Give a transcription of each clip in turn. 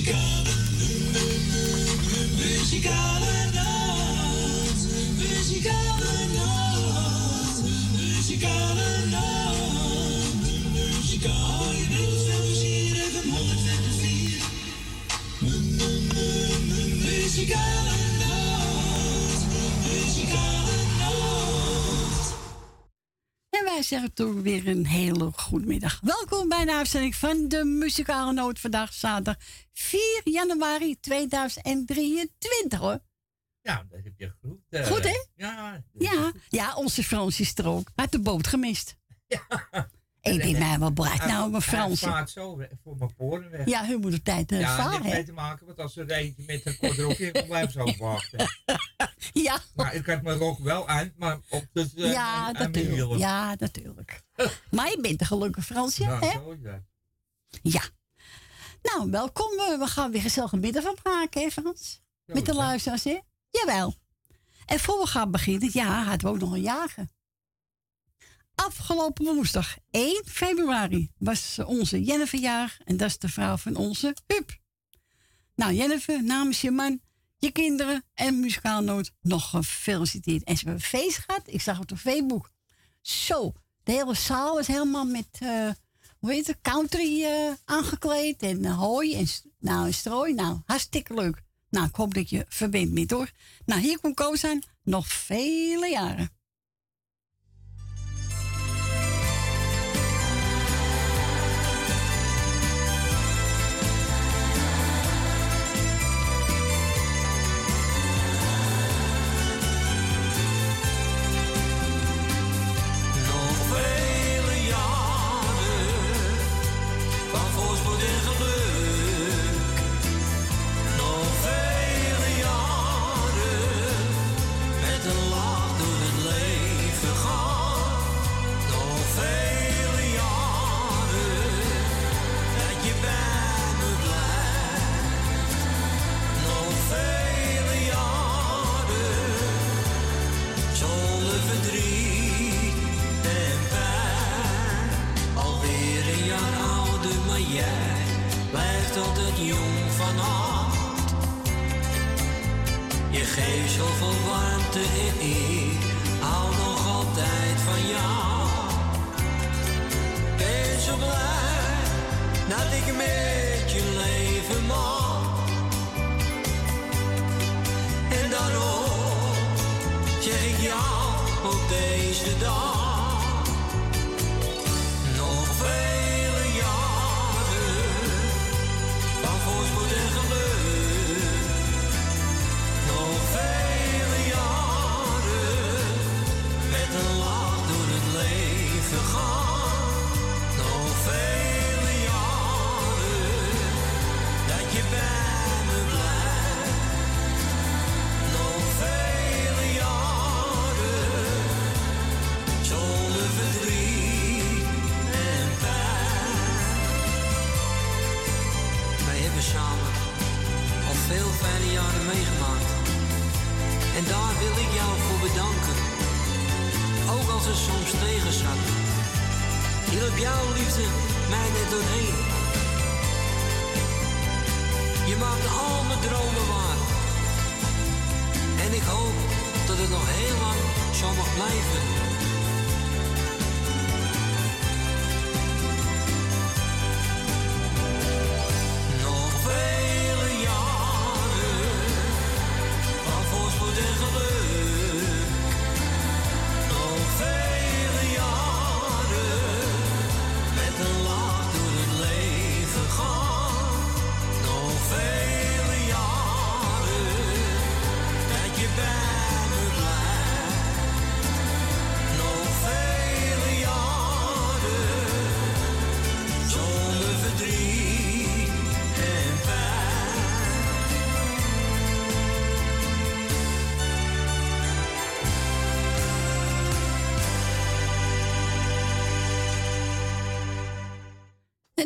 Muzikale, muzikale Wij zeggen toch weer een hele goede middag. Welkom bij de uitzending van de Muzikale Noot. Vandaag zaterdag 4 januari 2023 hoor. Ja, dat heb je goed. eh, Goed, hè? Ja. Ja, ja onze Frans is er ook. Uit de boot gemist. Ik denk mij wel blij. Nou, mijn Frans. Vaart zo voor mijn poren weg. Ja, hun moet op tijd eh, ja, dat varen, heeft mee te maken, want als er eentje met een kort rokje komt, blijven ze ook wachten. Ja. Nou, ik had mijn rok wel aan, maar op de uh, Ja, aan natuurlijk. Ja, natuurlijk. Maar je bent een gelukkige Fransje, Ja, hè? zo dat. Ja. Nou, welkom. eh, We gaan weer gezellig een middag van maken, hè Frans? Zo Met de luisteraars, hè? Jawel. En voor we gaan beginnen, ja, hadden we ook nog een jagen. Afgelopen woensdag, 1 februari, was onze jarig. En dat is de vrouw van onze Huub. Nou, Jennifer, namens je man, je kinderen en muzikaal noot nog gefeliciteerd. En ze hebben een feest gehad. Ik zag het op Facebook. Zo, de hele zaal was helemaal met, eh, hoe heet het, country eh, aangekleed. En eh, hooi en, nou, en strooi. Nou, hartstikke leuk. Nou, ik hoop dat je verbindt met hoor. Nou, hier komt Koos aan. Nog vele jaren.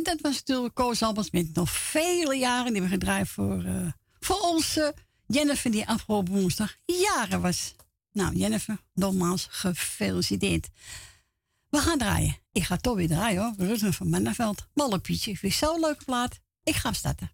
Dat was natuurlijk Koos Albers met nog vele jaren. Die we gedraaid voor, eh, voor onze Jennifer, die afgelopen woensdag jaren was. Nou, Jennifer, nogmaals gefeliciteerd. We gaan draaien. Ik ga toch weer draaien hoor. Rutten van Manneveld. Malle Pietje. Ik vind zo'n leuke plaat. Ik ga starten.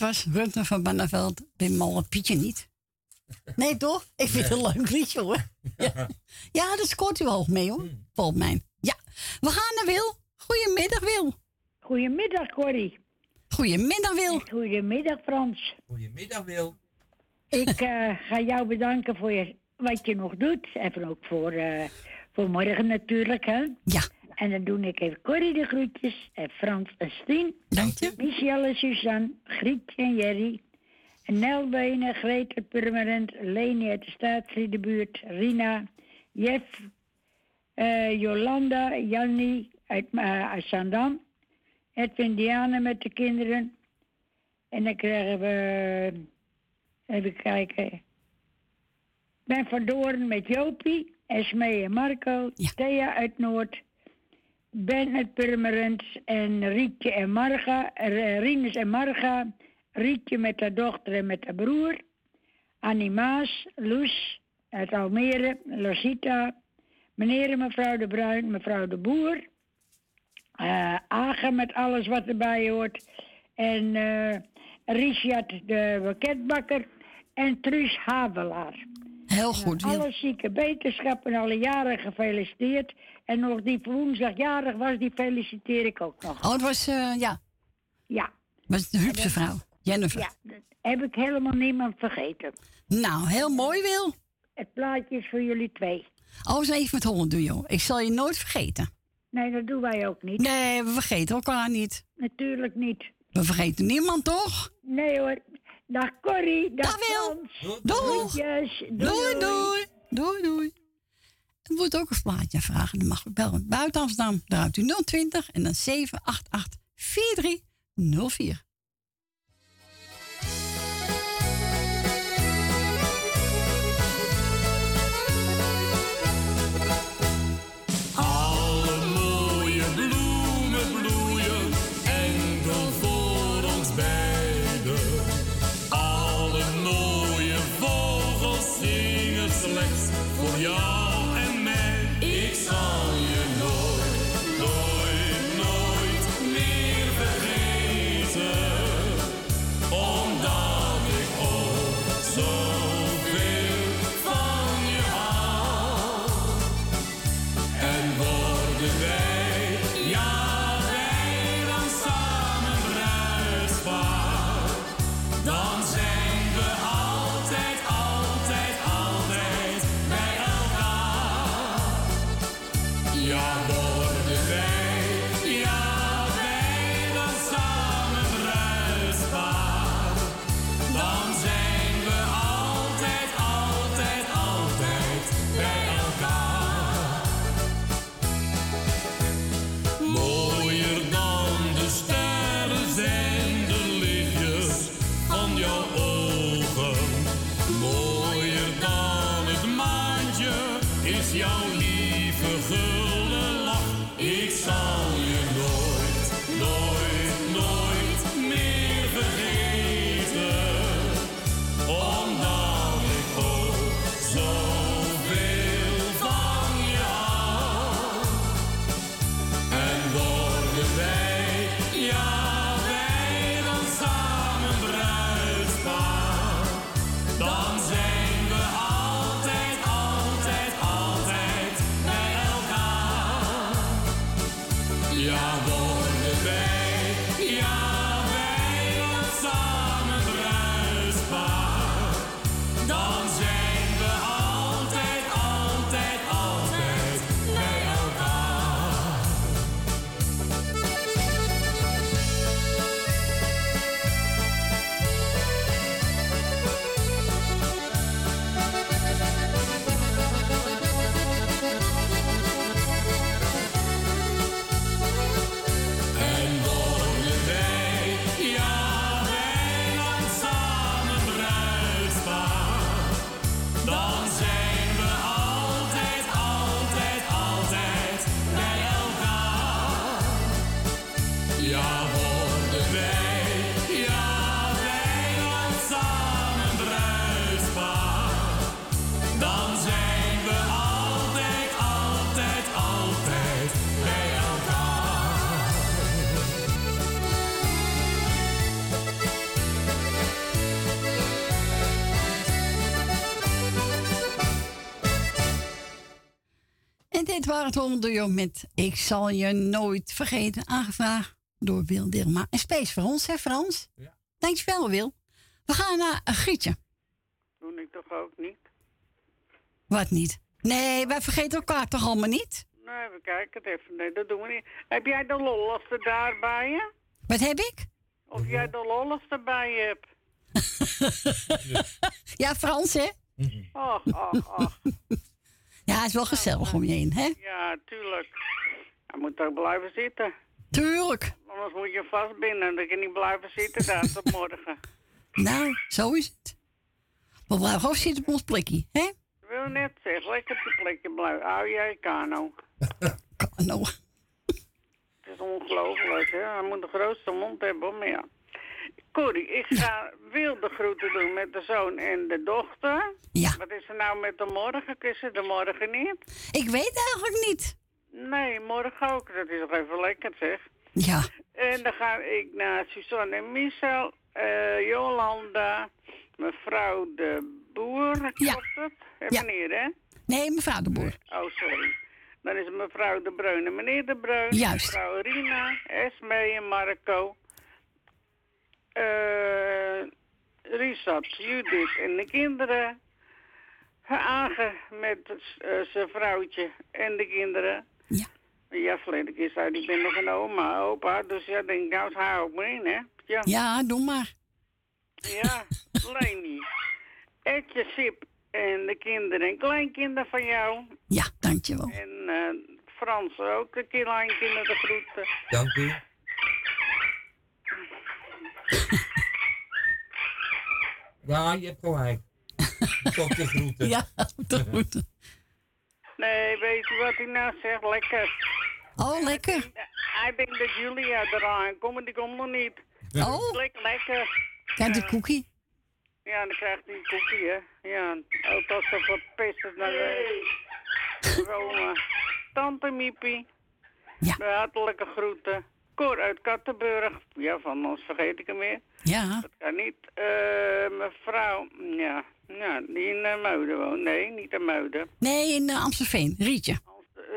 Dat was Rutger van Banneveld, de malle Pietje niet. Nee, toch? Ik vind het een leuk liedje, hoor. Ja, ja dat scoort u hoog mee, hoor. Volgens mij. Ja, we gaan naar Wil. Goedemiddag, Wil. Goedemiddag, Corrie. Goedemiddag, Wil. Goedemiddag, Frans. Goedemiddag, Wil. Ik eh, ga jou bedanken voor je, wat je nog doet. En ook voor, eh, voor morgen natuurlijk, hè. Ja. En dan doe ik even Corrie de groetjes. En Frans en Stien. Dank je. Michelle en Suzanne. Grietje en Jerry. En Nelbenen, Greta Purmerend. Leni uit de Staatsriedenbuurt. Rina. Jeff. eh, Jolanda. Jannie uit, uh, uit Zandam. Edwin Diane met de kinderen. En dan krijgen we... Even kijken. Ben van Doorn met Jopie. Esmee en Marco. Thea uit Noord. Ben uit Purmerend. En Rietje en Marga. eh, Rinus en Marga. Rietje met haar dochter en met haar broer. Annie Maas. Loes uit Almere. Losita. Meneer en mevrouw de Bruin. Mevrouw de Boer. Agen met alles wat erbij hoort. En eh Richard de waketbakker. En Truus Havelaar. Heel goed, Wil. Alle zieke wetenschappen alle jaren gefeliciteerd. En nog die woensdag jarig was, die feliciteer ik ook nog. Oh, het was, eh, ja, Ja, was de hupse vrouw. Jennifer. ja, dat heb ik helemaal niemand vergeten. Nou, heel mooi, Wil. Het plaatje is voor jullie twee. Oh, eens even met Holland doen, joh. Ik zal je nooit vergeten. Nee, dat doen wij ook niet. Nee, we vergeten elkaar niet. Natuurlijk niet. We vergeten niemand, toch? Nee hoor. Dag Corrie, dag, Dag, Wil. Doei, doei. Doei, doei. En moet ook een plaatje vragen. Dan mag u bellen. Buiten Amsterdam, draait u 020 en dan 788 4304. Dit waren het met Ik zal je nooit vergeten. Aangevraagd door Wil Dirma. En space voor ons, hè Frans? Ja. Dankjewel, Wil. We gaan naar een Grietje. Doe ik toch ook niet? Wat niet? Nee, wij vergeten elkaar toch allemaal niet? Nee, we kijken het even. Nee, dat doen we niet. Heb jij de lolligste daar bij je? Wat heb ik? Of jij de lolligste bij je hebt? Ja, Frans, hè? Och, och, och. Ja, het is wel gezellig om je heen, hè? Ja, tuurlijk. Hij moet toch blijven zitten. Tuurlijk. Anders moet je vastbinden. Dan kan je niet blijven zitten daar tot morgen. Nou, zo is het. We blijven gewoon zitten op ons plekje, hè? Ik wil net zeggen, lekker op je plekje blijven. Hou jij kano. Kano. Het is ongelooflijk, hè. Hij moet de grootste mond hebben, maar ja. Corrie, ik ga wilde groeten doen met de zoon en de dochter. Ja. Wat is er nou met de morgen? Het de morgen niet? Ik weet eigenlijk niet. Nee, morgen ook. Dat is nog even lekker, zeg. Ja. En dan ga ik naar Suzanne en Michel, eh, Jolanda, mevrouw de Boer, Ja. het? En Ja. meneer, hè? Nee, mevrouw de Boer. Oh, sorry. Dan is het mevrouw de Bruin en meneer de Bruin. Juist. Mevrouw Rina, Esme en Marco. Eh Richard, Judith en de kinderen. Aange met eh, zijn vrouwtje en de kinderen. Ja. Ja, verleden keer zei die ik ben nog een oma, opa. Dus ja, denk ik, nou, haar ook maar in, hè? Ja, Ja, doe maar. ja Leni. Etje, Sip en de kinderen en kleinkinderen van jou. Ja, dankjewel. En eh Frans ook, de kleinkinderen de groeten. Dank u. Ja, je hebt gelijk. Tot de groeten. Ja, dat goed. Nee, weet je wat hij nou zegt? Lekker. Oh, lekker. Hij denkt dat Julia eraan komt, maar die komt nog niet. Oh, Lekker, lekker. kijk de koekie. Ja, dan krijgt hij een koekje, hè. Ja, ook als ze verpist is naar de Roma. Tante Miepie. Ja. De hartelijke groeten. Cor uit Kattenburg. Ja, van ons vergeet ik hem weer. Ja, Dat kan niet. Eh, mevrouw, ja, ja, die in uh, Muiden woont. Nee, niet in Muiden. nee, in uh, Amstelveen. Rietje.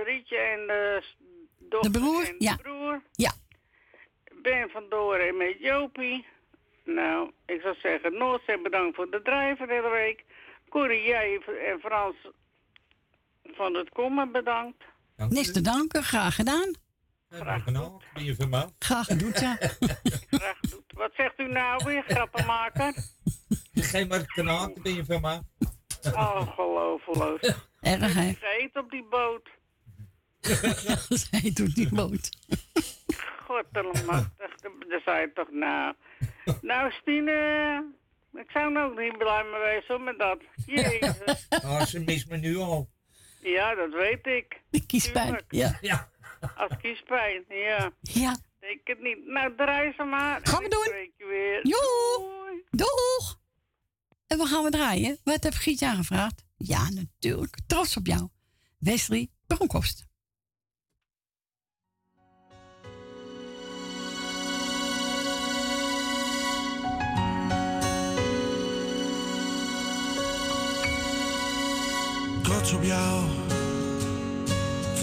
Rietje en de dochter De broer, en ja. de broer. Ja. Ben vandoor en met Jopie. Nou, ik zou zeggen, Noordzee bedankt voor de drijver de hele week. Corrie, jij en Frans van het komen bedankt. Dank Niks te danken, graag gedaan. Graag gedaan. Ben je vermaakt? Graag gedaan, ja. Graag gedaan. Wat zegt u nou weer, grappenmaker? Geef maar kanaal, dan ben je vermaakt. Oh, gelooflijk. Erg, hè? Geet op die boot. Zij doet die boot. God, allemachtig. Dan zei je toch nou. Nou, Stine. Ik zou nou ook niet blij mee wezen hoor, met dat. Jezus. Ah, ze mist me nu al. Ja, dat weet ik. De kiespijn. Tuurlijk. Ja. Ja. Als kiespijn, ja. Ja. Denk het niet. Nou, draai ze maar. Gaan we En ik doen. weer. Doei. Doeg! En we gaan we draaien. Wat heb Gietje aangevraagd? Ja, natuurlijk. Trots op jou. Wesley Bronkhorst. trots op jou.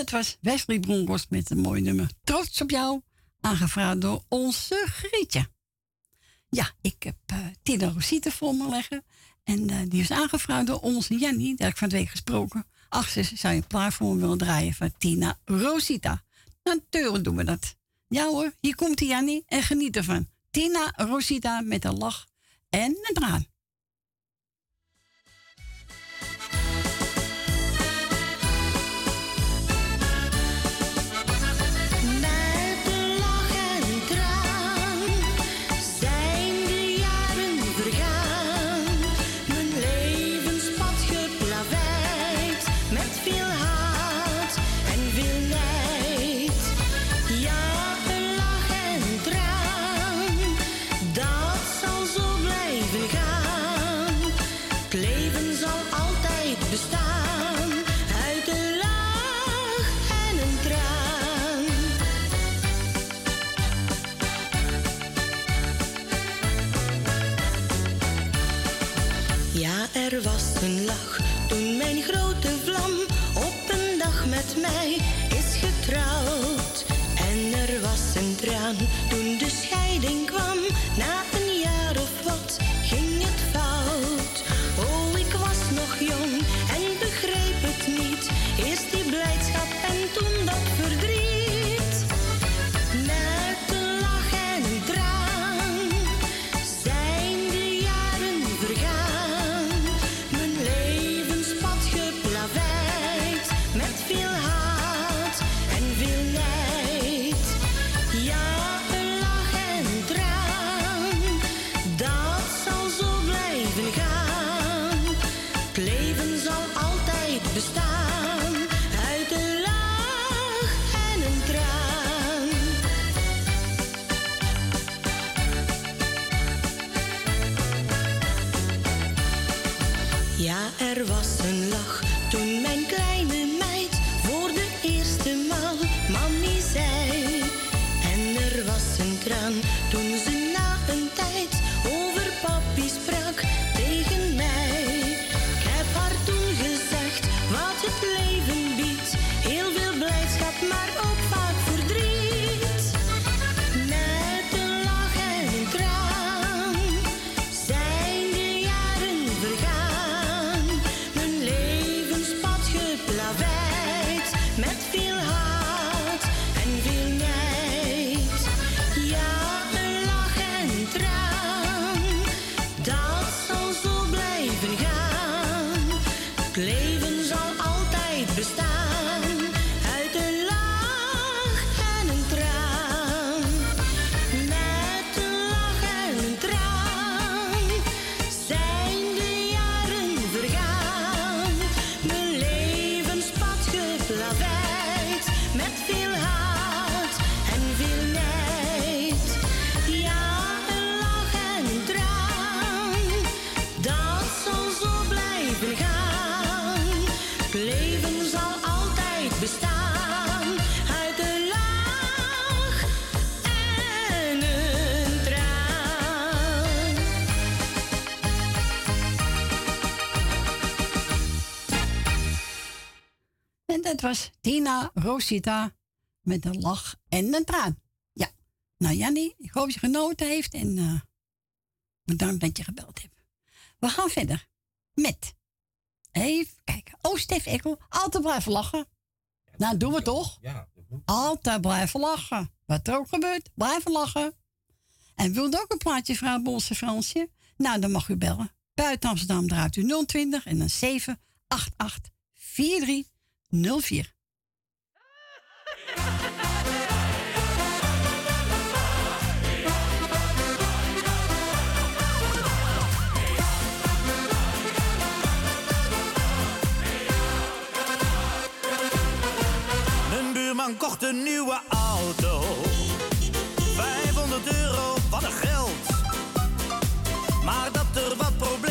Dat was Wesley Bronkhorst met een mooi nummer. Trots op jou, aangevraagd door onze Grietje. Ja, ik heb eh Tina Rosita voor me leggen. En eh, die is aangevraagd door onze Jannie, daar heb ik van de week gesproken. Ach, ze zou je plaat voor me willen draaien van Tina Rosita. Natuurlijk doen we dat. Ja hoor, hier komt die Jannie en geniet ervan. Tina Rosita met een lach en een traan. Er was een lach toen mijn grote vlam op een dag met mij is getrouwd. En er was een traan toen de scheiding kwam. Na dat was Tina Rosita met een lach en een traan. Ja. Nou, Jannie, ik hoop je genoten heeft en uh, bedankt dat je gebeld hebt. We gaan verder met. Even kijken. Oh, Stef Ekkel, altijd blijven lachen. Nou, doen we toch? Ja, altijd blijven lachen. Wat er ook gebeurt, blijven lachen. En wilde ook een plaatje vrouw Bolse Fransje? Nou, dan mag u bellen. Buiten Amsterdam draait u 020 en dan 788 04. Mijn buurman kocht een nieuwe auto. 500 euro, wat een geld. Maar dat er wat problemen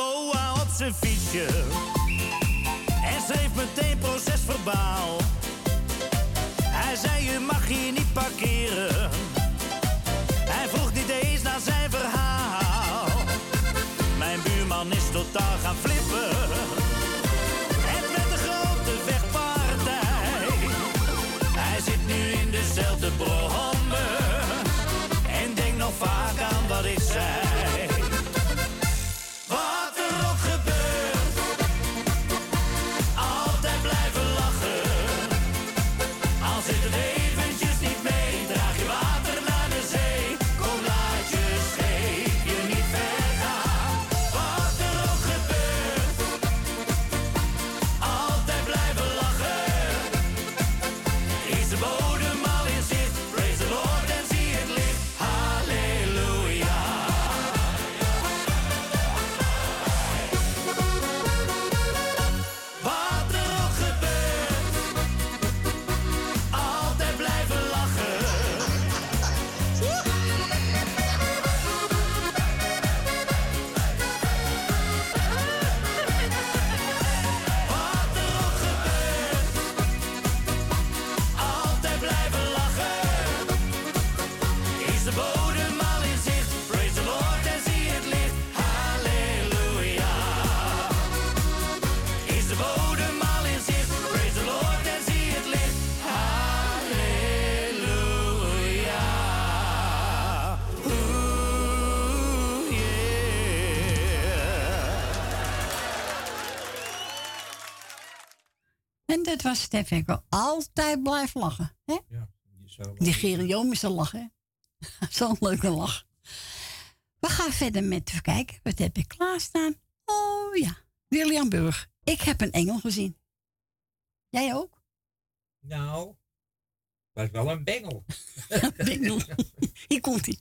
boa op zijn fietsje. En ze heeft meteen proces verbaal. Hij zei je mag hier niet parkeren. Hij vroeg niet eens naar zijn verhaal. Mijn buurman is totaal gaan flippen. Het was Stef Altijd blijf lachen. Hè? Ja, Die Gerioom is een hè? Zo'n leuke lach. We gaan verder met even kijken. Wat heb ik klaarstaan? Oh ja, William Burg. Ik heb een engel gezien. Jij ook? Nou, was wel een bengel. bengel. Hier komt hij.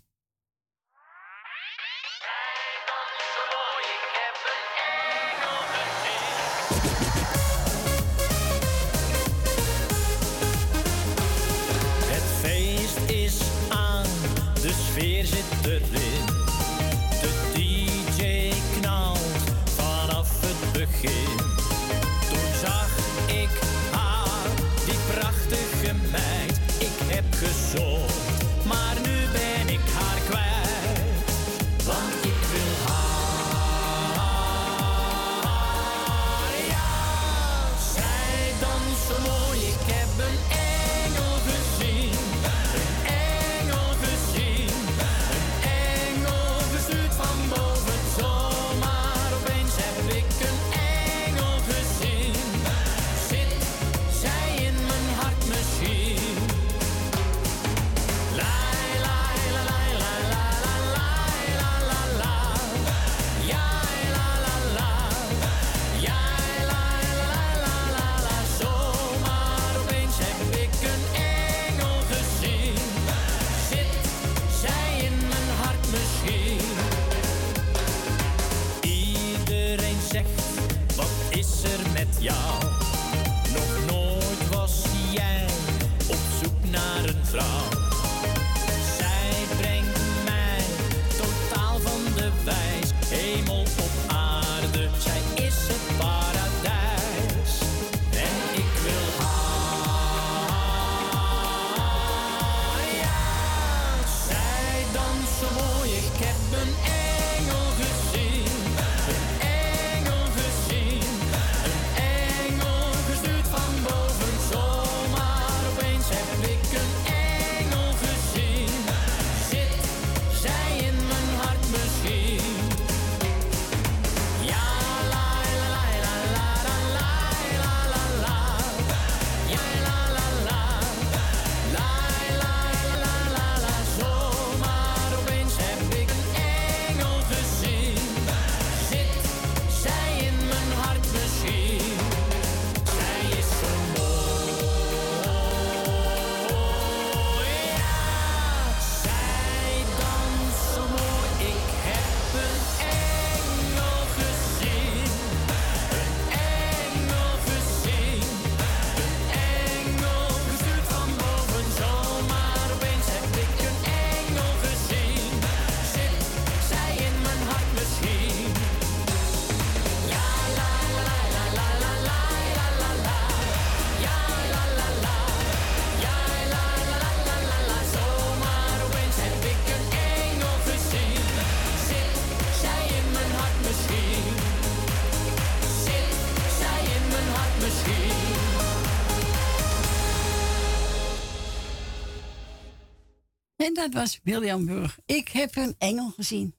En dat was William Burg. Ik heb een engel gezien.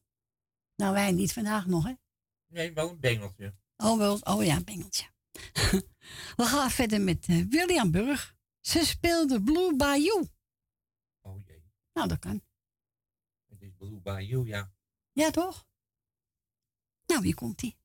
Nou, wij niet vandaag nog, hè? Nee, wel een bengeltje. Oh, wel, oh ja, een bengeltje. We gaan verder met uh, William Burg. Ze speelde Blue Bayou. Oh jee. Nou, dat kan. Het is Blue Bayou, ja. Ja, toch? Nou, hier komt-ie.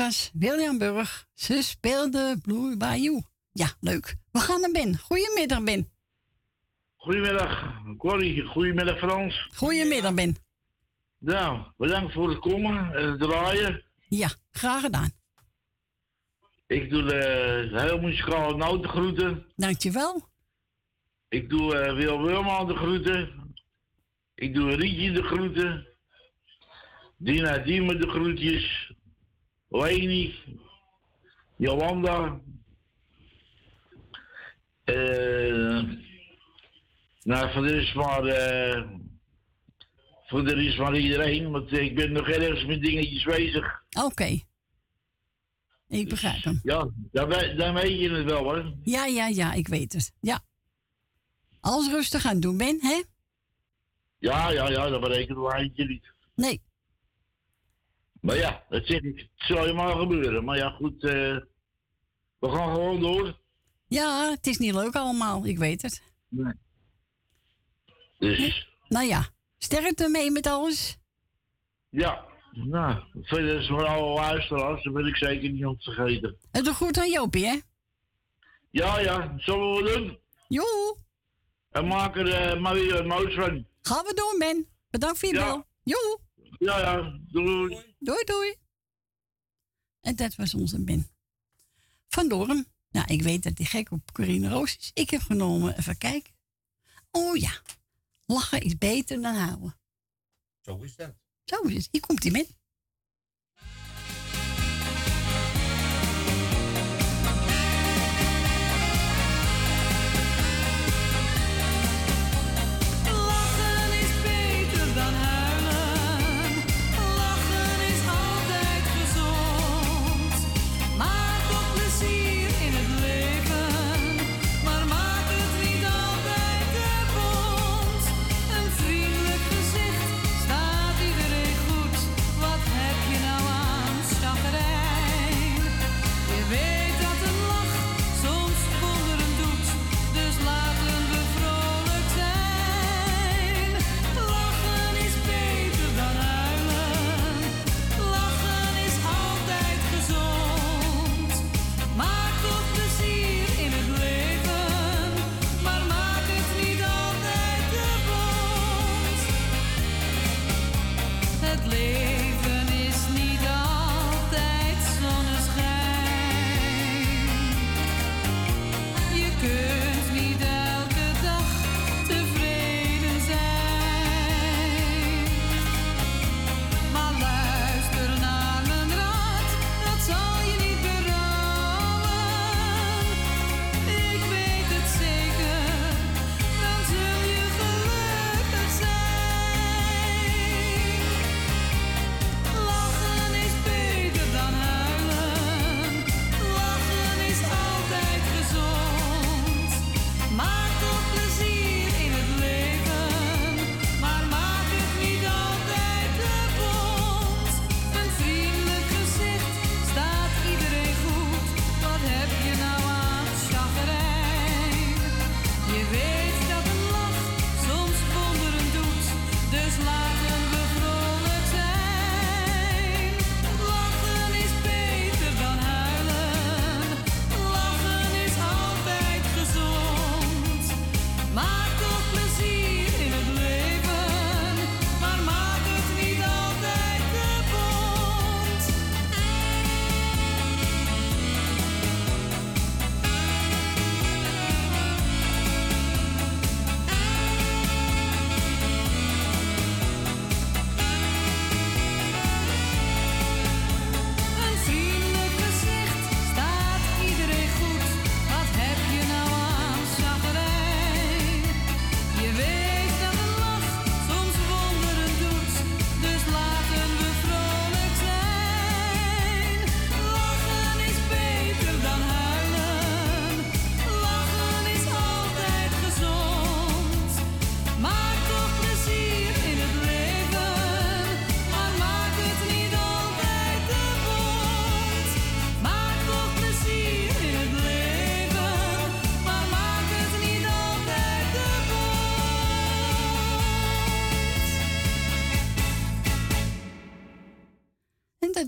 Was William Burg. Ze speelde Blue Bayou. Ja, leuk. We gaan naar Ben. Goedemiddag, Ben. Goedemiddag, Corrie. Goedemiddag, Frans. Goedemiddag, Ben. Nou, bedankt voor het komen en het draaien. Ja, graag gedaan. Ik doe de heel muzikale noot de groeten. Dankjewel. Ik doe eh, Wil Wilma de groeten. Ik doe Rietje de groeten. Dina Diemen de groetjes. Leni. Jolanda. Eh nou, voor de rest maar... eh voor de rest maar iedereen, want ik ben nog ergens met dingetjes bezig. Oké. Ik begrijp hem. Ja, dan, we- dan weet je het wel hoor. Ja, ja, ja, ik weet het. Ja. Alles rustig aan doen, Ben, hè? Ja, ja, ja, dat berekent wel eindje niet. Nee. Maar ja, dat zeg ik, het zal je maar gebeuren. Maar ja, goed, eh, we gaan gewoon door. Ja, het is niet leuk allemaal, ik weet het. Nee. Dus, Nou ja, sterkte mee met alles. ja, nou, verder is alle luisteraars, dat wil ik zeker niet om te vergeten. En doe goed aan Jopie, hè? Ja, ja, zullen we doen? Joe. En maak er eh, maar weer een moos van. Gaan we doen, Ben. Bedankt voor je Ja. bel. Joe. Ja, ja, doei. Doei, doei. En dat was onze Ben. Van Doorn. Nou, ik weet dat hij gek op Corine Roos is. Ik heb genomen, even kijken. Oh ja, lachen is beter dan houden. Zo is dat. Zo is het. Hier komt hij met.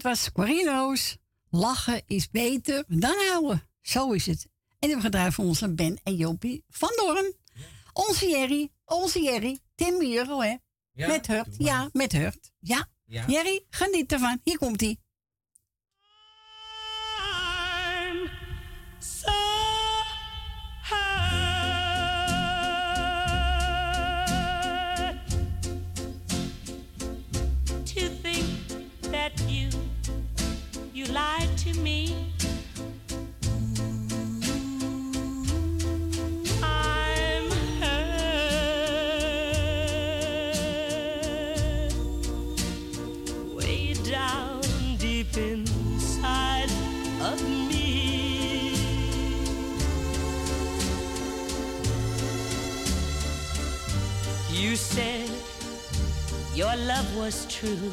Het was Corino's. Lachen is beter dan huilen. Zo is het. En we gaan draaien voor onze Ben en Jopie van Doorn. Onze Jerry, onze Jerry, Tim Euro, hè? Ja, met Hurt, ja, met Hurt. Ja. Ja. Jerry, geniet ervan. Hier komt hij. Your love was true,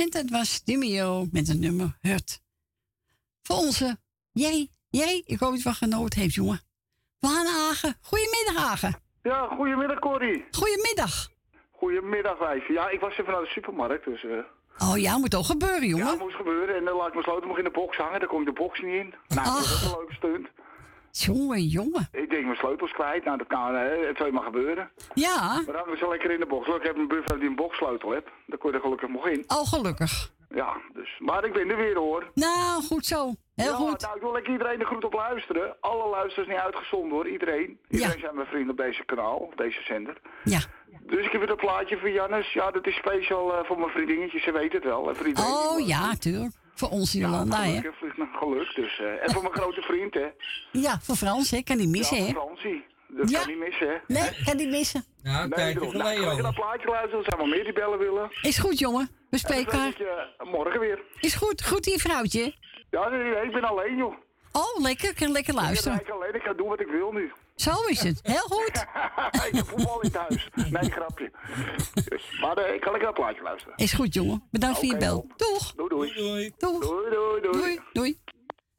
En dat was Dimio met het nummer Hurt. Voor onze Jerry. Ik hoop dat je wat genoten heeft, jongen. We naar Hagen. Goedemiddag, Hagen. Ja, goedemiddag Corrie. Goedemiddag. Goedemiddag wijfje. Ja, ik was even naar de supermarkt, dus... eh Oh ja, moet toch gebeuren, jongen? ja, moest gebeuren. En dan laat ik mijn sleutel nog in de box hangen, dan komt de box niet in. Nou, dat is een leuke stunt. Jongen, jongen. Ik denk mijn sleutels kwijt, nou dat kan, hè. het zou maar gebeuren. Ja. Maar dan hangen ze lekker in de box. Ik heb een buffel die een boxsleutel heeft. Daar kon je er gelukkig nog in. Oh, gelukkig. Ja, dus. Maar ik ben er weer hoor. Nou, goed zo. Heel ja, goed. Nou, ik wil lekker iedereen er goed op luisteren. Alle luisteraars niet uitgezonden hoor, iedereen. Iedereen zijn mijn vrienden op deze kanaal, op deze zender. Ja. Dus ik heb weer een plaatje voor Jannes. Ja, dat is speciaal eh, voor mijn vriendinnetje, ze weet het wel. En voor iedereen die Oh ja, tuurlijk. Voor ons Jolanda, hè? Gelukkig, vliegt geluk dus. eh, en voor mijn grote vriend, hè. Ja, voor Frans, hè? Kan niet missen, ja, hè? Fransie. Dat Ja. kan niet missen, hè. Nee, kan niet missen. Nou, nee, kijk, nou, ik ga naar plaatje luisteren. Er zijn wel meer die bellen willen. Is goed, jongen. We spreken elkaar. je morgen weer. Is goed. Goed hier, vrouwtje. Ja, nee, nee, ik ben alleen, joh. Oh, lekker. Ik kan lekker Ik ben luisteren. alleen. Ik ga doen wat ik wil nu. Zo is het. Heel goed. ik heb voetbal in thuis. Nee, grapje. Maar eh, ik kan lekker naar het plaatje luisteren. Is goed, jongen. Bedankt voor je bel. Doeg. Doei, doei. Doei. Doeg. Doei, doei, doei. Doei. Doei.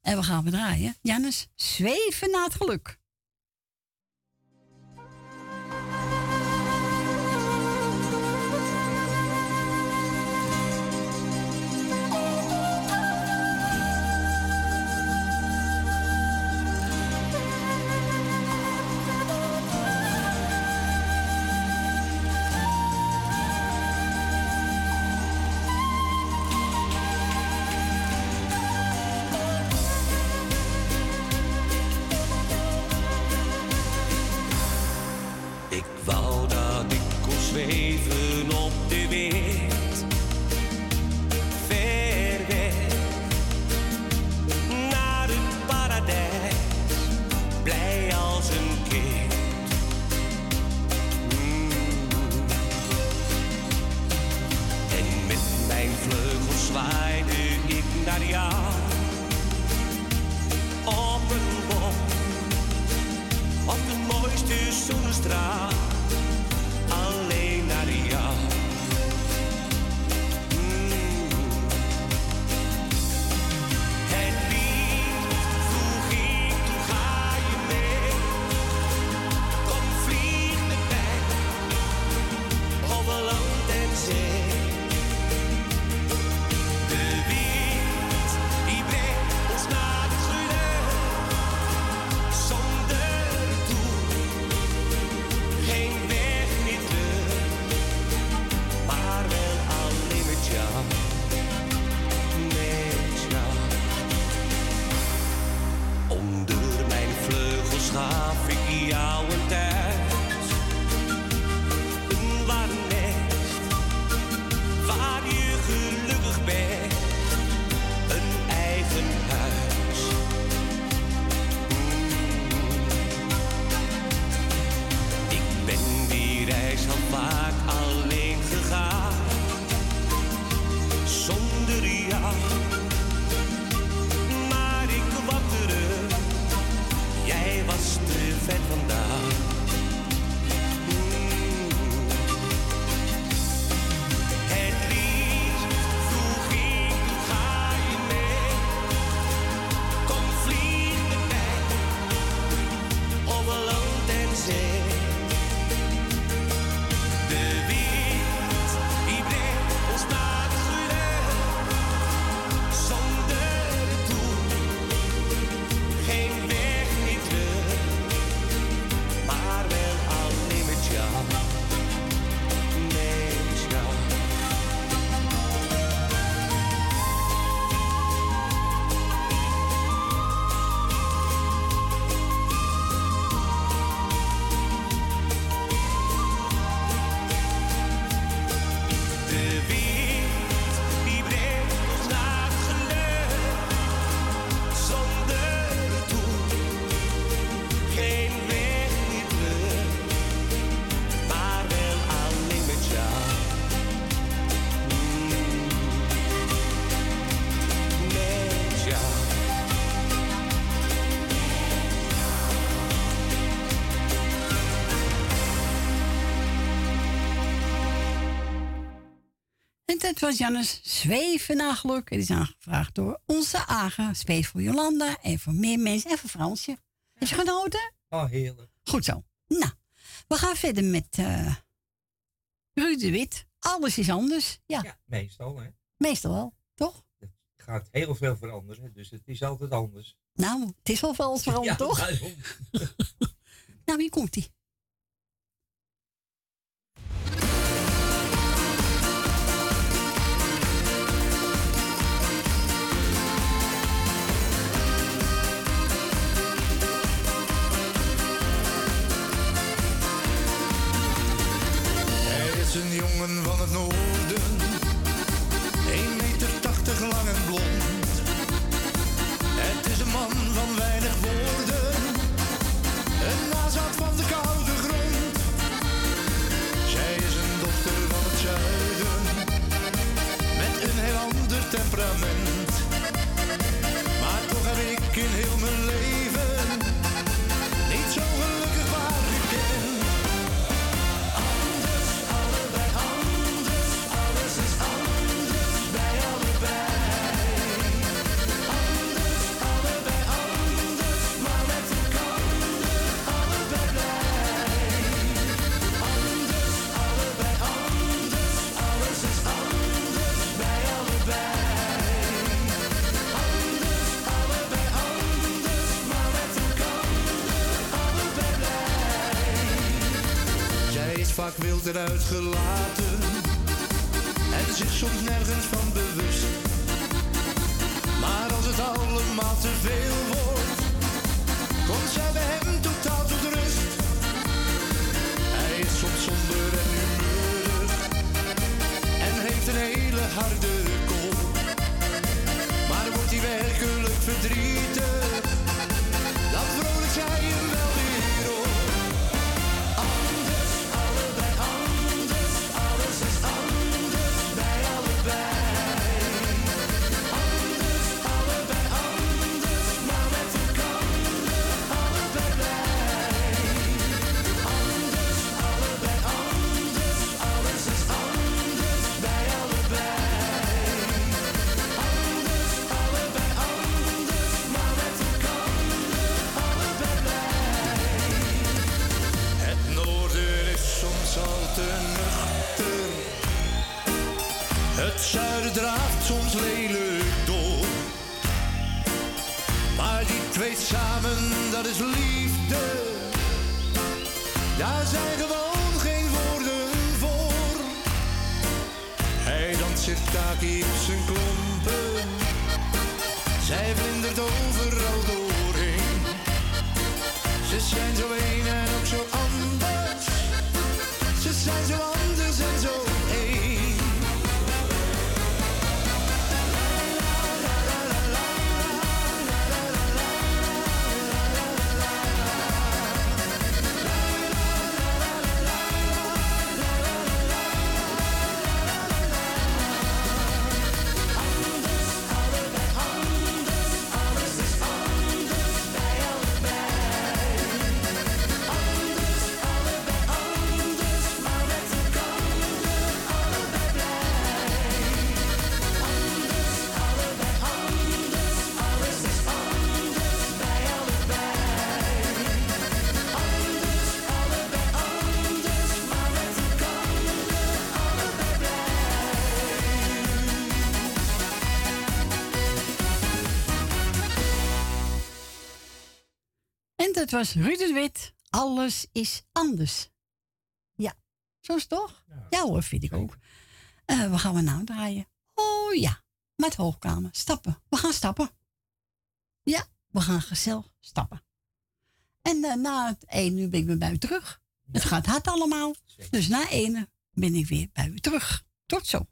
En we gaan we draaien. Jannes, zweven naar het geluk. Was Jannes Zweven naar geluk. Het is aangevraagd door onze Aga. Zweef voor Jolanda en voor meer mensen. En voor Fransje. Heb je genoten? Oh, heerlijk. Goed zo. Nou, we gaan verder met eh Ruud de Wit. Alles is anders. Ja, Meestal, hè. meestal wel, toch? Er gaat heel veel veranderen, dus het is altijd anders. Nou, het is wel veel veranderd, Ja, toch? nou, hier komt is een jongen van het noorden, 1 meter 80 lang en blond. Het is een man van weinig woorden, een nazaat van de koude grond. Zij is een dochter van het zuiden, met een heel ander temperament. Vaak wild eruit gelaten en zich soms nergens van bewust. Maar als het allemaal te veel wordt, komt zij bij hem totaal tot rust. Hij is soms somber en humeurig en heeft een hele harde kop. Maar wordt hij werkelijk verdrietig, dat was Ruud de Wit. Alles is anders. Ja, zo is het toch? Ja, hoor, vind ik ook. Waar gaan we nou draaien? Oh ja, met hoogkamer. Stappen. We gaan stappen. Ja, we gaan gezellig stappen. En eh, na het één uur ben ik weer bij u terug. Het gaat hard allemaal. Dus na één uur ben ik weer bij u terug. Tot zo.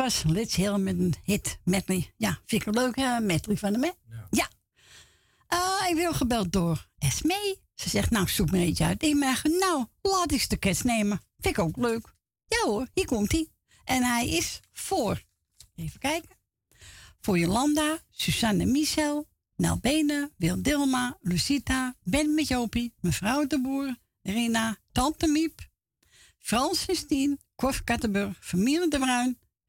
was Let's Hill met een hit medley. Ja, vind ik een leuke eh, medley van de met Ja. ja. Eh, ik werd gebeld door Esme. Ze zegt, nou, zoek me eentje uit. Ik merk, nou, laat ik de kerst nemen. Vind ik ook leuk. Ja hoor, hier komt hij. En hij is voor, even kijken, voor Jolanda, Susanne Michel, Nelbene, Wil Dilma, Lucita, Ben met Jopie, mevrouw de Boer, Rina, Tante Miep, Francis Dien, Korf Kattenburg, familie De Bruin,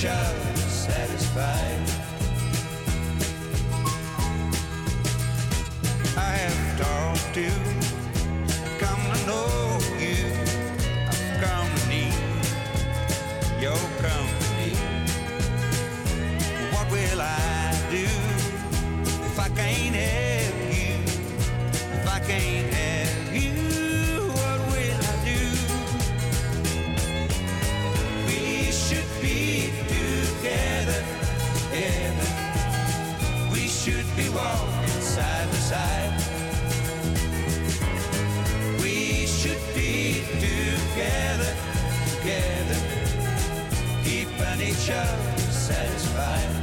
shot satisfied. I have talked to, come to know you. I've come to need your company. What will I do if I can't help you? If I can't future satisfied.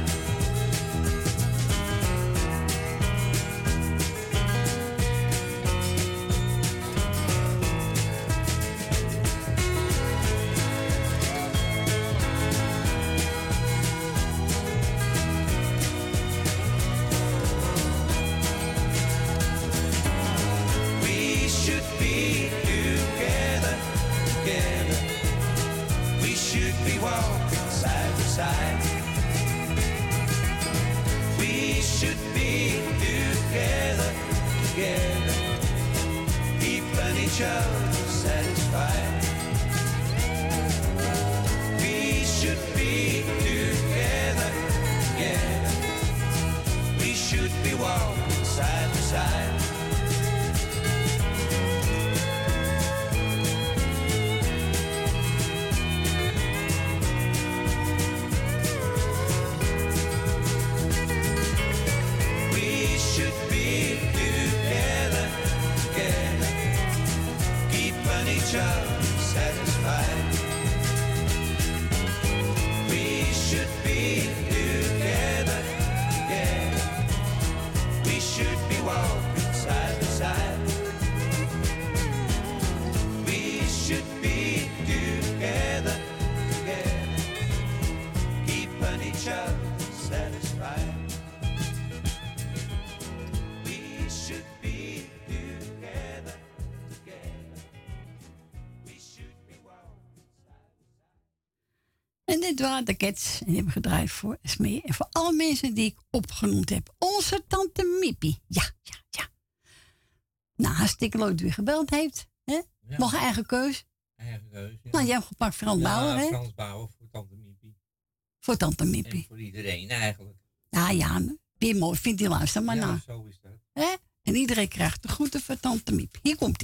De Cats. En die hebben gedraaid voor Smee. En voor alle mensen die ik opgenoemd heb. Onze tante Mippie. Ja, ja, ja. Nou, hartstikke leuk dat u gebeld heeft. Hè? Nog eigen keus. Eigen keuze. ja. Nou, jij hebt gepakt Frans Ja, Bauer, hè? Frans Bauer voor Tante Miepie. Voor tante En Mippie. voor iedereen eigenlijk. Ja, ja. Weer mooi. Vindt hij luister maar ja, na. zo is dat. Hè? En iedereen krijgt de groeten van tante Miep. Hier komt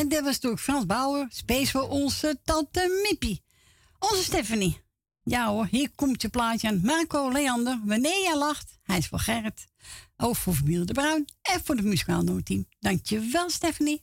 En dat was door Frans Bauer. Space voor onze tante Mippie. Onze Stephanie. Ja hoor, hier komt je plaatje aan. Marco Leander. Wanneer jij lacht. Hij is voor Gerrit. Ook voor familie De Bruin. en voor het muzikaal noodteam. Dankjewel, Stephanie.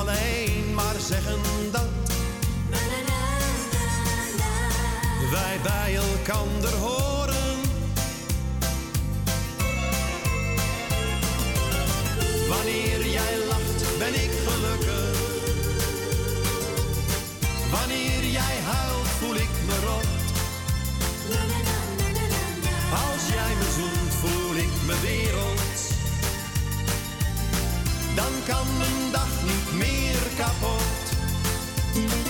alleen maar zeggen dat wij bij elkander horen. Wanneer jij lacht, ben ik gelukkig. Wanneer jij huilt, Dan kan mijn dag niet meer kapot.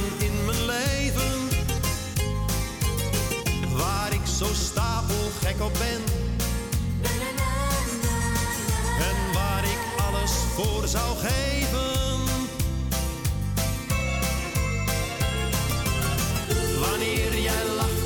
zo stapelgek op ben. En waar ik alles voor zou geven. Wanneer jij lacht,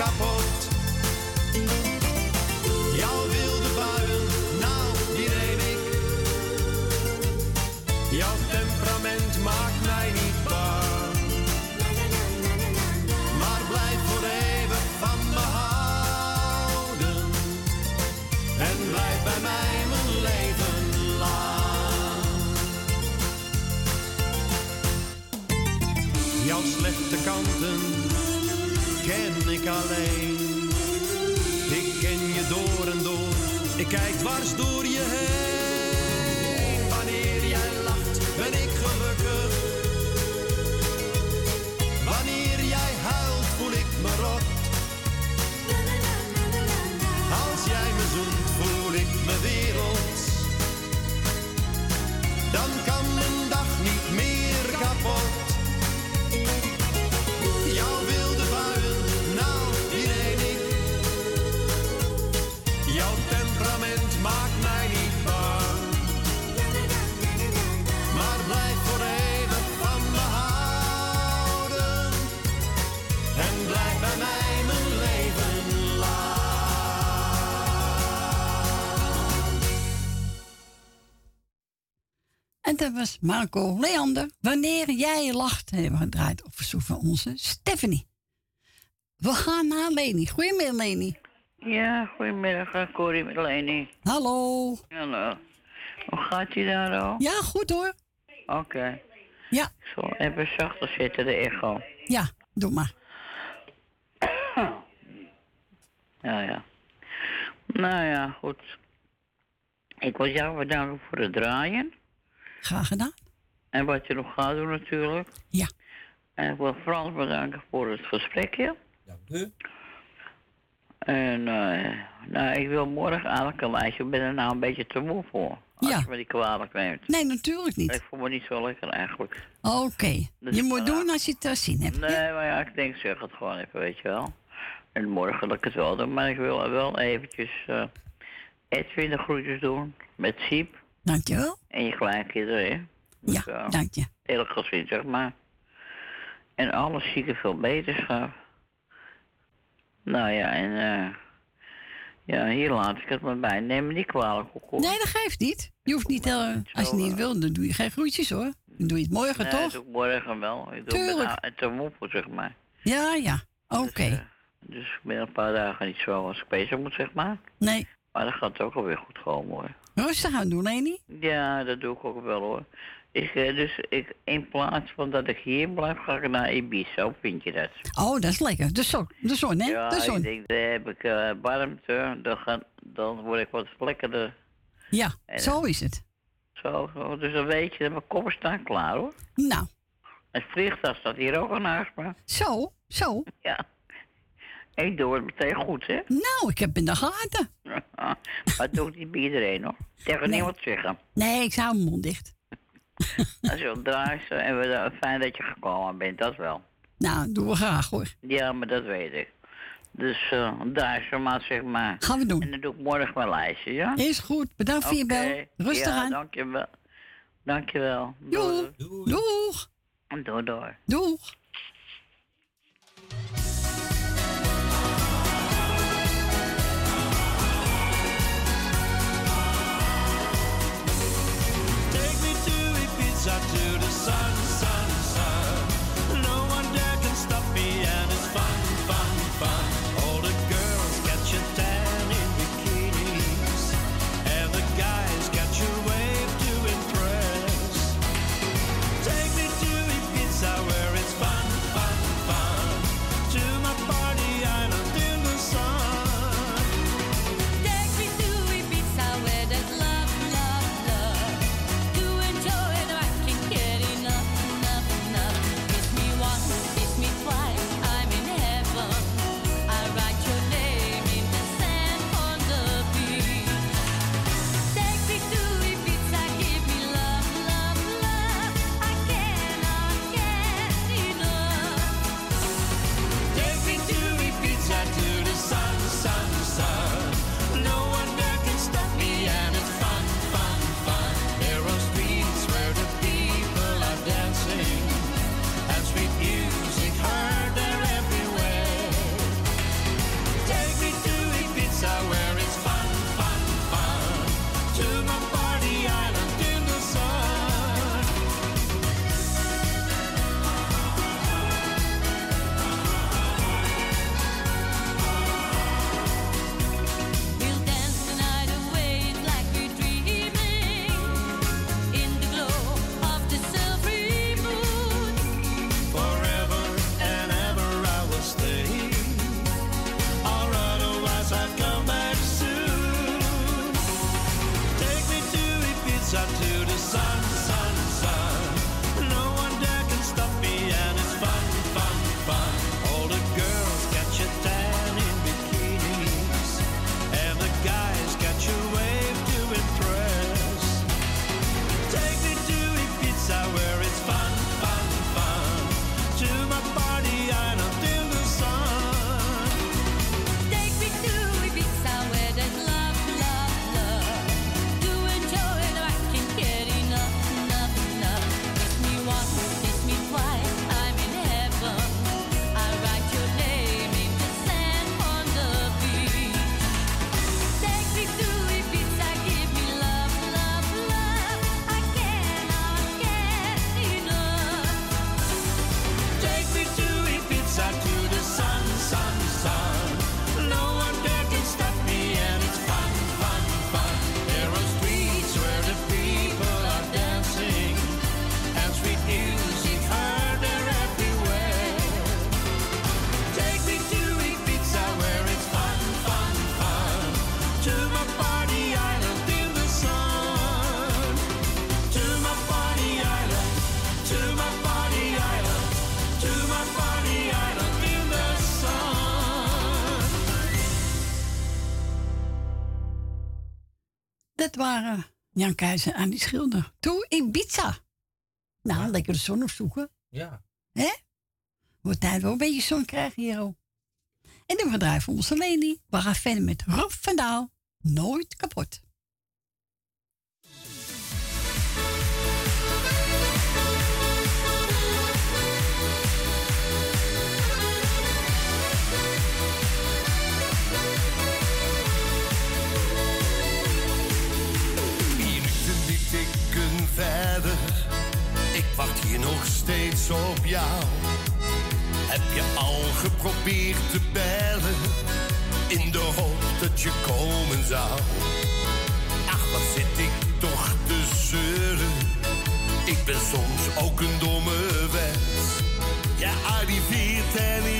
kapot. Jouw wilde buien, nou, die neem ik. Jouw temperament maakt mij niet bang. Maar blijf voor eeuwig van me houden. En blijf bij mij mijn leven lang. Jouw slechte ken ik alleen. Ik ken je door en door, ik kijk dwars door je heen. Was Marco Leander. Wanneer jij lacht, hebben we gedraaid op verzoek van onze Stephanie. We gaan naar Leni. Goedemiddag, Leni. Ja, goedemiddag, eh, Corrie met Leni. Hallo. Hallo. Hoe gaat ie daar al? Ja, goed hoor. Oké. Ja. Ik zal even zachter zitten, de echo. Ja, doe maar. Ja, ja. Nou ja, goed. Ik wil jou bedanken voor het draaien. Graag gedaan. En wat je nog gaat doen natuurlijk. Ja. En ik wil Frans bedanken voor het gesprekje. Dank u. En eh, nou, ik wil morgen eigenlijk een lijstje. Ik ben er nou een beetje te moe voor. Als Ja. je me die kwalijk neemt. Nee, natuurlijk niet. Ik voel me niet zo lekker eigenlijk. Oké. Dus Je moet doen als je het eh, zin hebt. Nee, maar ja, ik denk, zeg het gewoon even, weet je wel. En morgen wil ik het wel doen, maar ik wil wel eventjes eh Edwin de groetjes doen. Met Siep. Dankjewel. En je kleinkinderen, hè. Ja, Dus, eh, dank je. Heel gezin, zeg maar. En alles zieke veel beterschap. Nou ja, en eh ja, hier laat ik het maar bij. Neem me niet kwalijk, hoor. Nee, dat geeft niet. Je hoeft niet, eh, als je niet wil, dan doe je geen groetjes hoor. Dan doe je het morgen nee, toch? dat doe ik morgen wel. Ik doe Tuurlijk. het te voor, zeg maar. Ja, ja. Oké. Dus ik ben een paar dagen niet zo als ik bezig moet, zeg maar. Nee. Maar dat gaat ook alweer goed komen, hoor. Rustig aan doen, Leni. Ja, dat doe ik ook wel, hoor. Ik, eh, dus ik, in plaats van dat ik hier blijf, ga ik naar Ibiza. Hoe vind je dat? Oh, dat is lekker. De zon, de zon hè? Ja, de ik zon. denk, daar heb ik eh, warmte. Dan, gaan, dan word ik wat lekkerder. Ja, En- zo is het. Zo, zo. Dus dan weet je dat mijn koppen staan klaar, hoor. Nou, Het vliegtuig staat hier ook al naast me. zo, zo. Ja. Ik doe het meteen goed, hè? Nou, ik heb in de gaten. maar dat doe ik niet bij iedereen, hoor. Tegen niemand zeggen. Nee, ik hou mijn mond dicht. Als je draait en we, fijn dat je gekomen bent, dat wel. Nou, doen we graag hoor. Ja, maar dat weet ik. Dus uh, daar zo maar, zeg maar. Gaan we doen. En dan doe ik morgen mijn lijstje, ja? Is goed. Bedankt voor je bel. Rustig ja, aan. dankjewel. Dankjewel. Doei. Doeg. Doei, doei. Doeg. Take To the sun. Waren Jan Keizer en die Schilder. Toe Ibiza. Nou, lekker de zon opzoeken. Ja. Hè? Wordt tijd wel een beetje zon krijgen hier ook. En dan draaien voor onze Lely. We gaan verder met Rob van Daal. Nooit kapot. Nog steeds op jou. Heb je al geprobeerd te bellen? In de hoop dat je komen zou. Ach, wat zit ik toch te zeuren. Ik ben soms ook een domme wens. Je arriveert en ik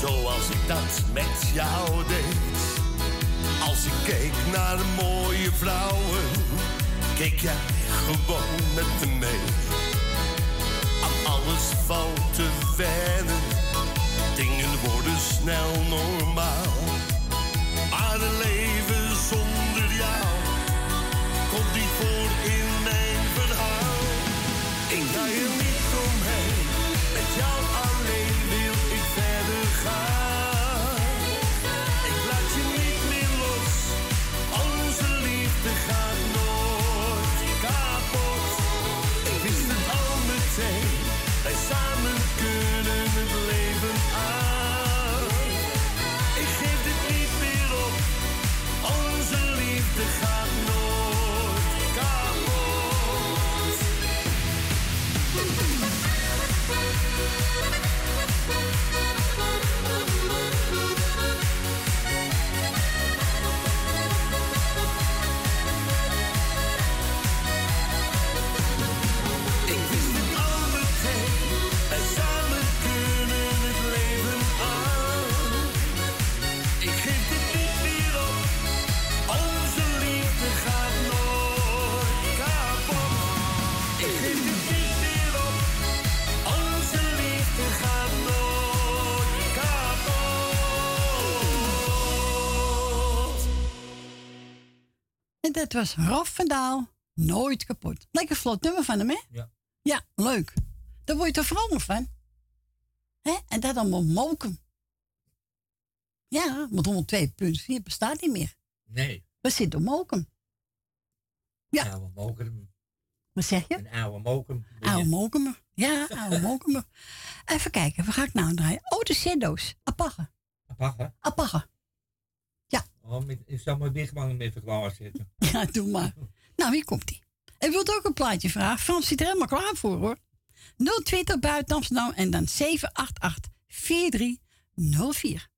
zoals ik dat met jou deed. Als ik keek naar mooie vrouwen, keek jij gewoon met me mee. Aan alles valt te wennen, dingen worden snel normaal. En dat was van Daal. Nooit kapot. Lekker vlot nummer van hem, hè? Ja. Ja, leuk. Daar word je toch vrolijk van? Hè? En dat allemaal moken. Ja, want 102.4 bestaat niet meer. Nee. We zitten op moken. Ja. Oude mokum. Wat zeg je? Een oude mokum. Oude mokemer. Ja, oude mokemer. Even kijken, waar ga ik nou draaien? Oh, de Shadows. Apagge. Apagge. Apagge. Oh, ik zal mijn wigman even klaarzetten. Ja, doe maar. nou, hier komt ie. En wilt ook een plaatje vragen? Frans zit er helemaal klaar voor, hoor. 020 buiten Amsterdam en dan 788 4304.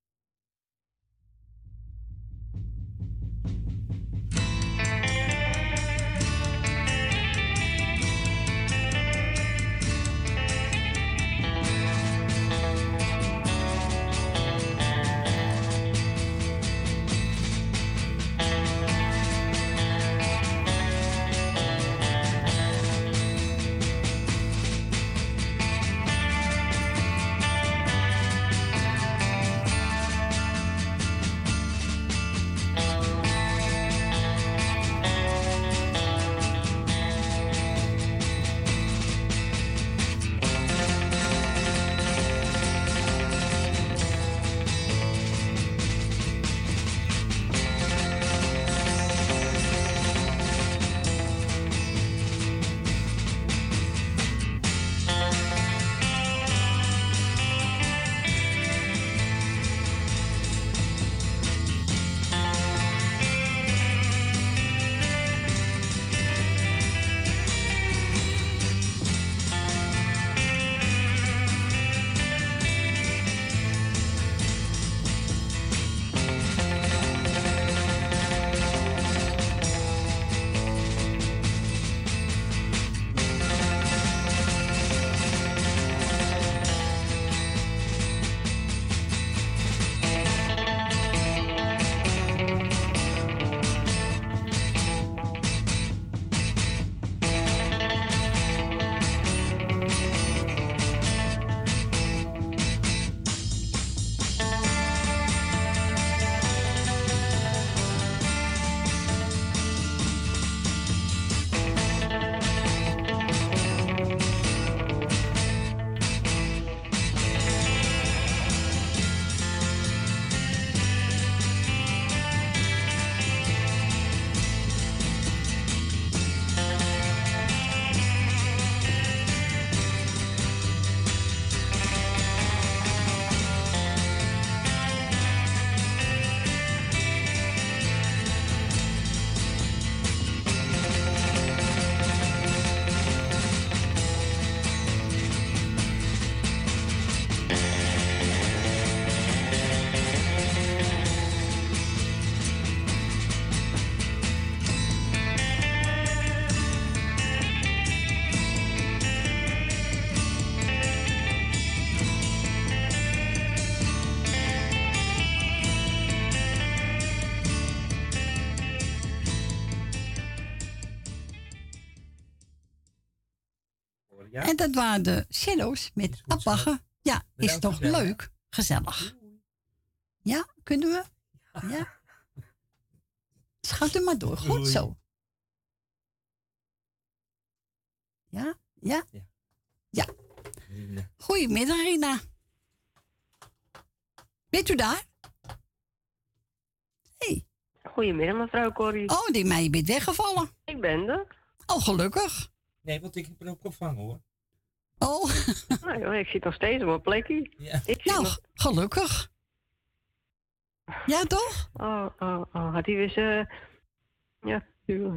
Dat waren de Shadows met Abbachen. Ja, is toch leuk? Gezellig. Ja, kunnen we? Ja. Schat er maar door. Goed zo. Ja? Ja? Ja. Goedemiddag, Rina. Bent u daar? Hey. Goedemiddag, mevrouw Corrie. Oh, die mij je bent weggevallen. Ik ben er. Oh, gelukkig. Nee, want ik heb er ook opvangen hoor. Oh. Nou ik zit nog steeds op mijn plekje. Ik zit Nou, nog... gelukkig. Ja, toch? Oh, oh, oh. Had hij weer zijn... Ja,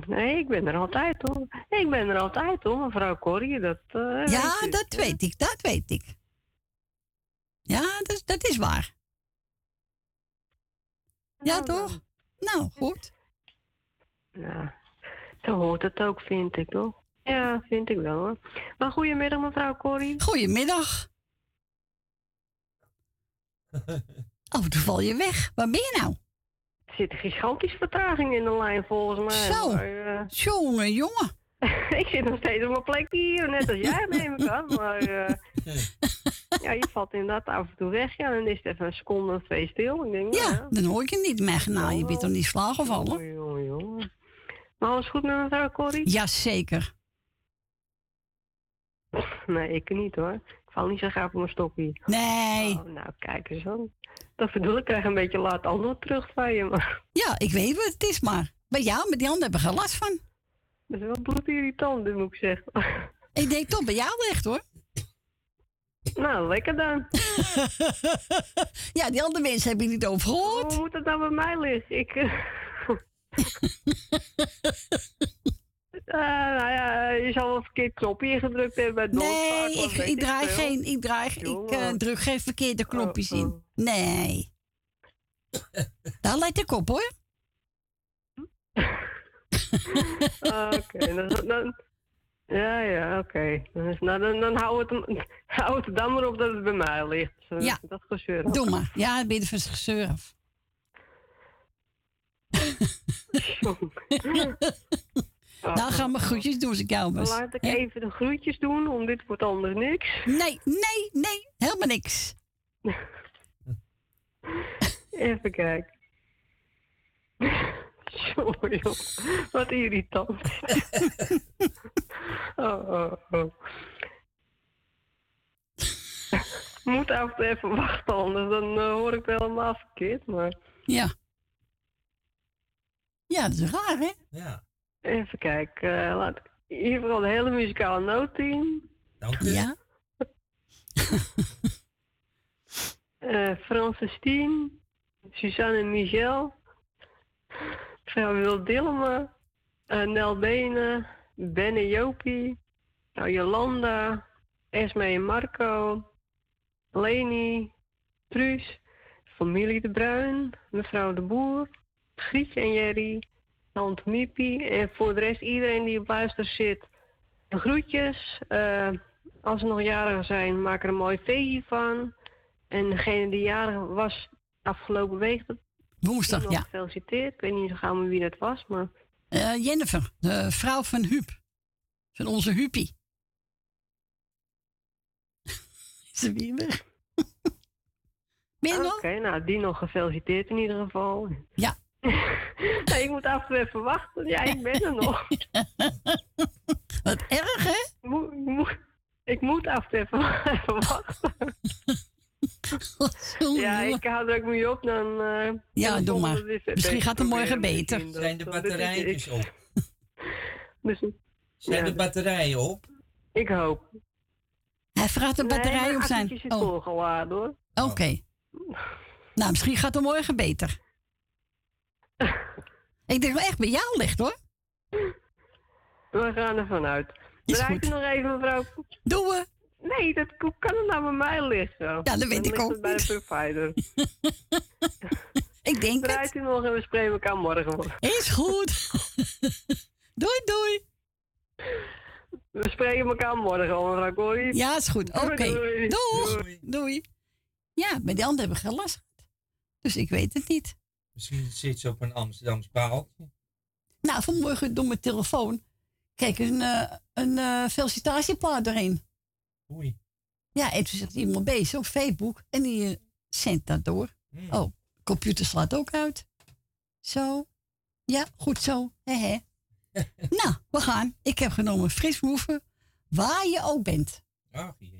nee, ik ben er altijd hoor. Ik ben er altijd hoor, mevrouw Corrie. Dat, eh, Ja, weet dat weet ik, dat weet ik. Ja, dat, dat is waar. Ja, toch? Nou, goed. Ja, zo hoort het ook, vind ik toch? Ja, vind ik wel hoor. Maar goedemiddag, mevrouw Corrie. Goedemiddag. Oh, toen val je weg. Waar ben je nou? Er zit een gigantische vertraging in de lijn volgens mij. Zo. Maar, eh, Jongen, jongen. ik zit nog steeds op mijn plekje hier, net als jij neem ik aan. Maar eh, ja, je valt inderdaad af en toe weg. Ja, dan is het even een seconde of twee stil. Ik denk, nou Ja, dan hoor ik je niet meer. Nou, je bent toch niet slaaggevallen? Jongen, jongen, jongen. Maar alles goed met mevrouw Corrie? Jazeker. Nee, ik niet hoor. Ik val niet zo graag op mijn stokje. Nee. Oh, nou, kijk eens aan. Dat bedoel ik, krijg een beetje laat antwoord terug van je. Maar Ja, ik weet wat het is, maar bij jou, met die anderen hebben geen last van. dat is wel bloedirritant, moet ik zeggen. Ik denk toch bij jou ligt hoor. Nou, lekker dan. ja, die andere mensen hebben je niet over gehoord. Hoe moet het nou bij mij liggen? Ik... eh, Eh, nou ja, je zal wel een verkeerd knopje ingedrukt hebben bij het Nee, ik, ik draai veel. geen, ik draai, ik eh, druk geen verkeerde knopjes in. Nee. Daar let ik op hoor. Oké, dan, dan... Ja, ja, oké. Dan, is- nou, dan, dan hou, het, hou het er dan maar op dat het bij mij ligt. Zo, Ja. Dat gezeur. Doe maar. Ja, ben je van gezeur af. Nou, ga maar groetjes doen ik jou was. Laat ik even de groetjes doen, om dit wordt anders niks. Nee, nee, nee. Helemaal niks. Even kijken. Sorry, joh. Wat irritant. oh, oh, oh. Moet even wachten, anders dan eh, hoor ik het helemaal verkeerd. Maar Ja. Ja, dat is raar, hè? Ja. Even kijken. eh, laat ik hier vooral de hele muzikale noot in. Dank u. Ja. Eh Francis Tien, Suzanne en Michel, mevrouw Wil Dillema, eh, Nel Benen, Ben en Jopie, nou, Jolanda, Esme en Marco, Leni, Truus, familie De Bruin, mevrouw De Boer, Grietje en Jerry, Miepie en voor de rest iedereen die op luister zit. De groetjes. eh, als ze nog jarigen zijn, maak er een mooi feestje van. En degene die jarig was afgelopen week, Woensdag, ja. gefeliciteerd. Ik weet niet zo gauw meer wie dat was, maar Eh, Jennifer, de vrouw van Huub. Van onze Huupie. Is ze weer weg? Oké, nou die nog gefeliciteerd in ieder geval. Ja. Nee, ik moet af en toe even wachten. Ja, ik ben er nog. Wat erg, hè? Ik moet, ik af en toe even, wachten. ja, ik hou er ook mee op, dan... eh, Ja, doe maar. is Misschien gaat het morgen beter. misschien. Zijn de is- batterijtjes op? Dus, Zijn ja. de batterijen op? Ik hoop. Hij vraagt de batterij op zijn. zit Oh, volgeladen hoor. oké. Nou, misschien gaat het morgen beter. Ik denk wel echt bij jou ligt, hoor. We gaan ervan uit. Is Draait u nog even, mevrouw? Doen we. Nee, dat kan het nou bij mij liggen. Ja, dat weet Dan ik ook het bij de provider. Ik denk Draait u nog en we spreken elkaar morgen. Is goed. doei, doei. We spreken elkaar morgen, al, mevrouw Corrie. Ja, is goed. Oké. Doei, doei. Doeg. Doei. Doei. Ja, bij die anderen hebben we geen last gehad. Dus ik weet het niet. Misschien zit ze op een Amsterdams paaltje. Nou, vanmorgen door mijn telefoon Kijk, een, eh, een eh, felicitatieplaat erin. Oei. Ja, en toen zit iemand bezig op Facebook en die eh, zendt dat door. Hmm. Oh, computer slaat ook uit. Zo. Ja, goed zo. He he. nou, we gaan. Ik heb genomen Fris Woeven, waar je ook bent. Ach. Ja.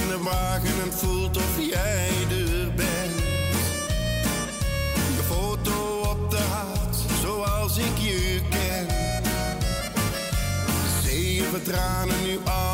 In de wagen en voelt of jij er bent. Je foto op de haat, zoals ik je ken. Zeven tranen, nu alles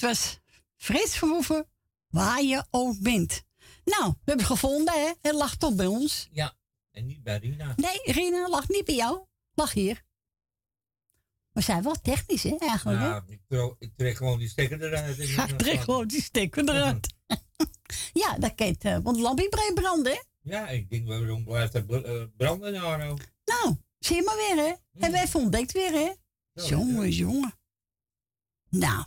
Dit was Frits Verhoeven, waar je ook bent. Nou, we hebben het gevonden, hè? Het lag toch bij ons. Ja, en niet bij Rina. Nee, Rina lag niet bij jou. Lag hier. We zijn wel technisch, hè, eigenlijk. Ja, ik, tro- ik trek gewoon die stekker eruit. Ja, dan- trek gewoon die stekker eruit. ja, dat kan het, eh, want het lampje blijft branden, hè? Ja, ik denk, waarom blijft dat br- eh, branden, Jaro? Nou, zie je maar weer, hè? Hebben we even ontdekt weer, hè? jongen, jongen. Nou,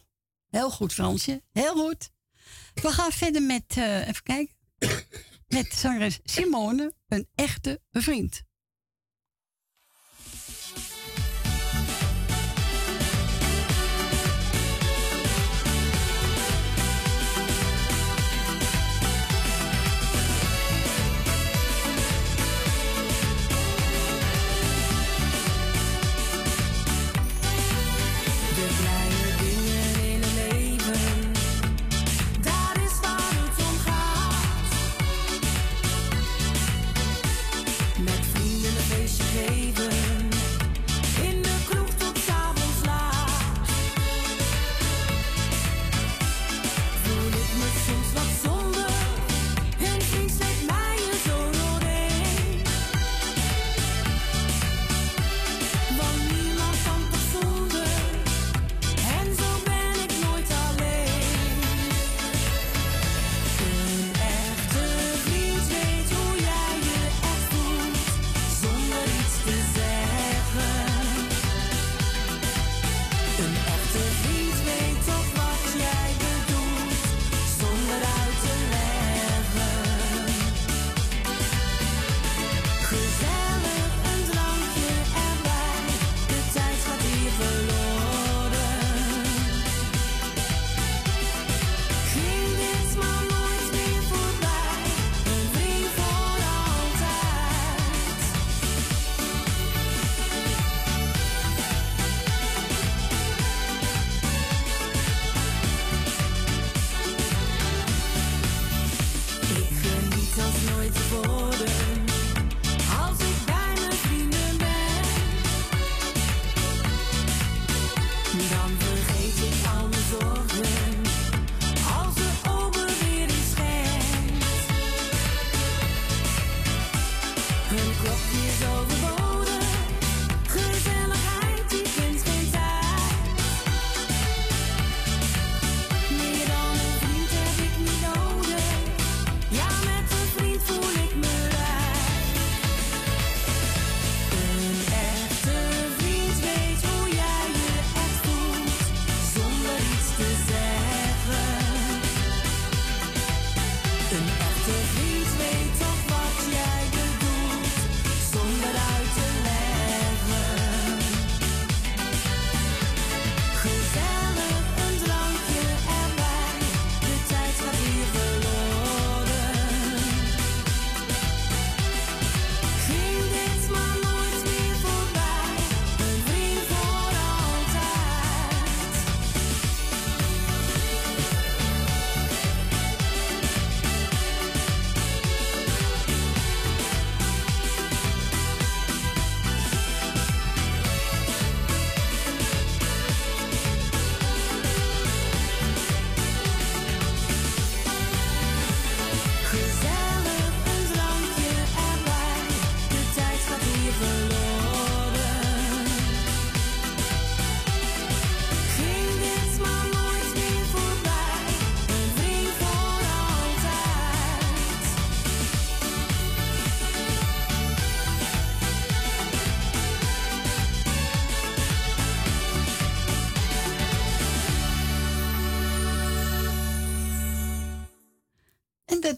heel goed, Fransje. Heel goed. We gaan verder met, eh, even kijken. Met zangeres Simone, een echte vriend.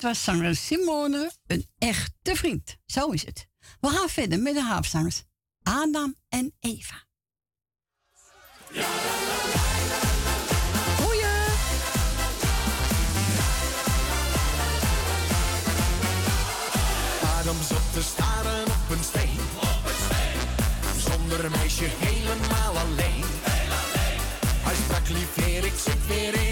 was zanger Simone een echte vriend. Zo is het. We gaan verder met de haafzangers Adam en Eva. Ja. Adam zat te staren op een steen. Op een steen. Zonder een meisje helemaal alleen. Heel alleen. Hij sprak lief weer, ik zit weer in.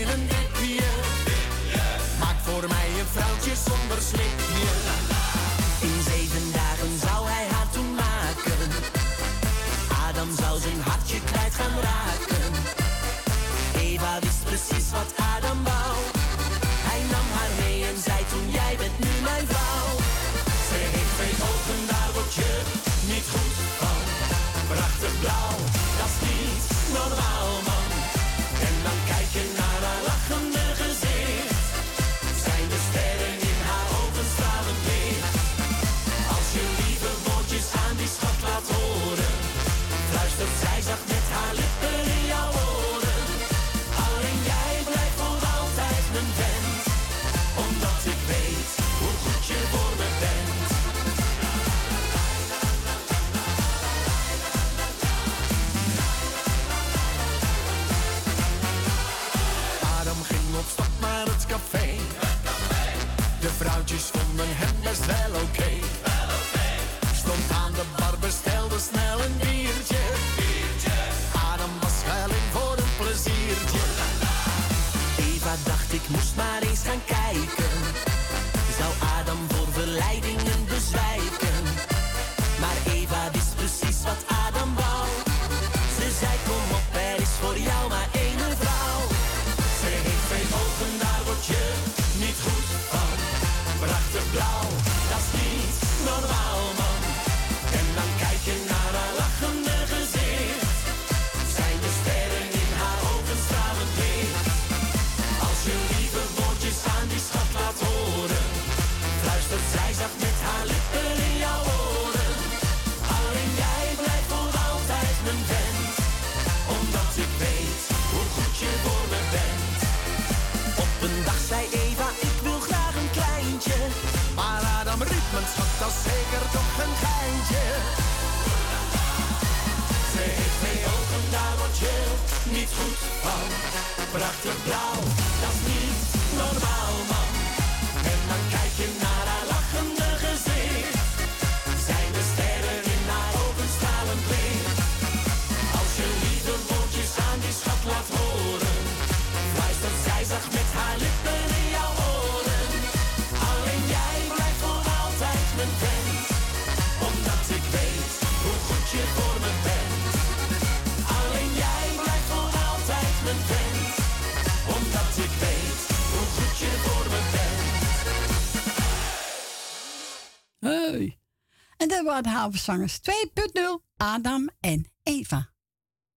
de Waardhaverzangers 2.0, Adam en Eva.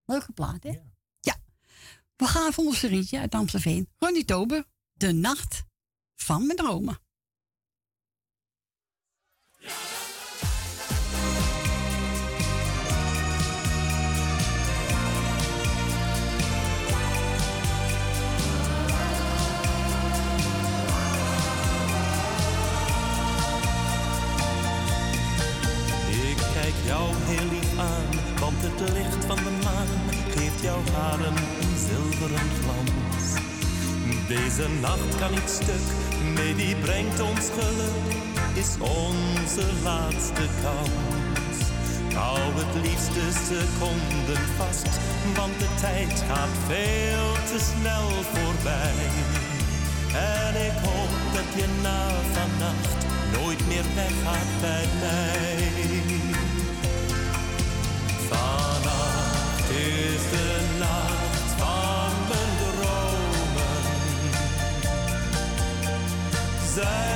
Leuke plaat, hè? Ja. We gaan voor ons rietje uit Amstelveen. Ronnie Tober, De Nacht van mijn Dromen. nacht kan niet stuk, mee die brengt ons geluk, is onze laatste kans. Hou het liefst liefste seconden vast, want de tijd gaat veel te snel voorbij. En ik hoop dat je na vannacht nooit meer weggaat bij mij. desire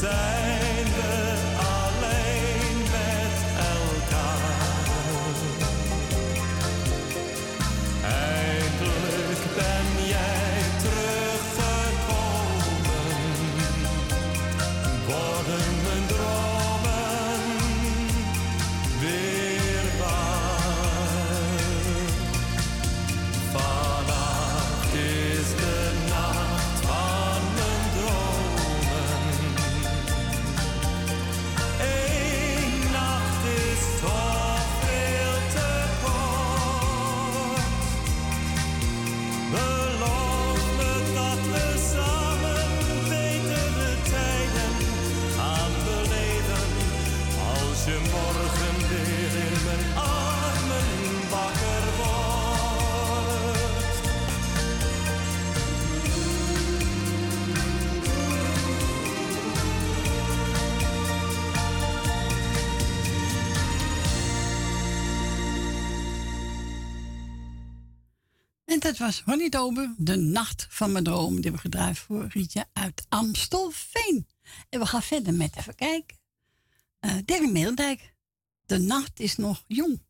side Het was Ronnie De Nacht van mijn Droom. Die hebben we gedraaid voor Rietje uit Amstelveen. En we gaan verder met, even kijken, eh, uh, Derry De nacht is nog jong.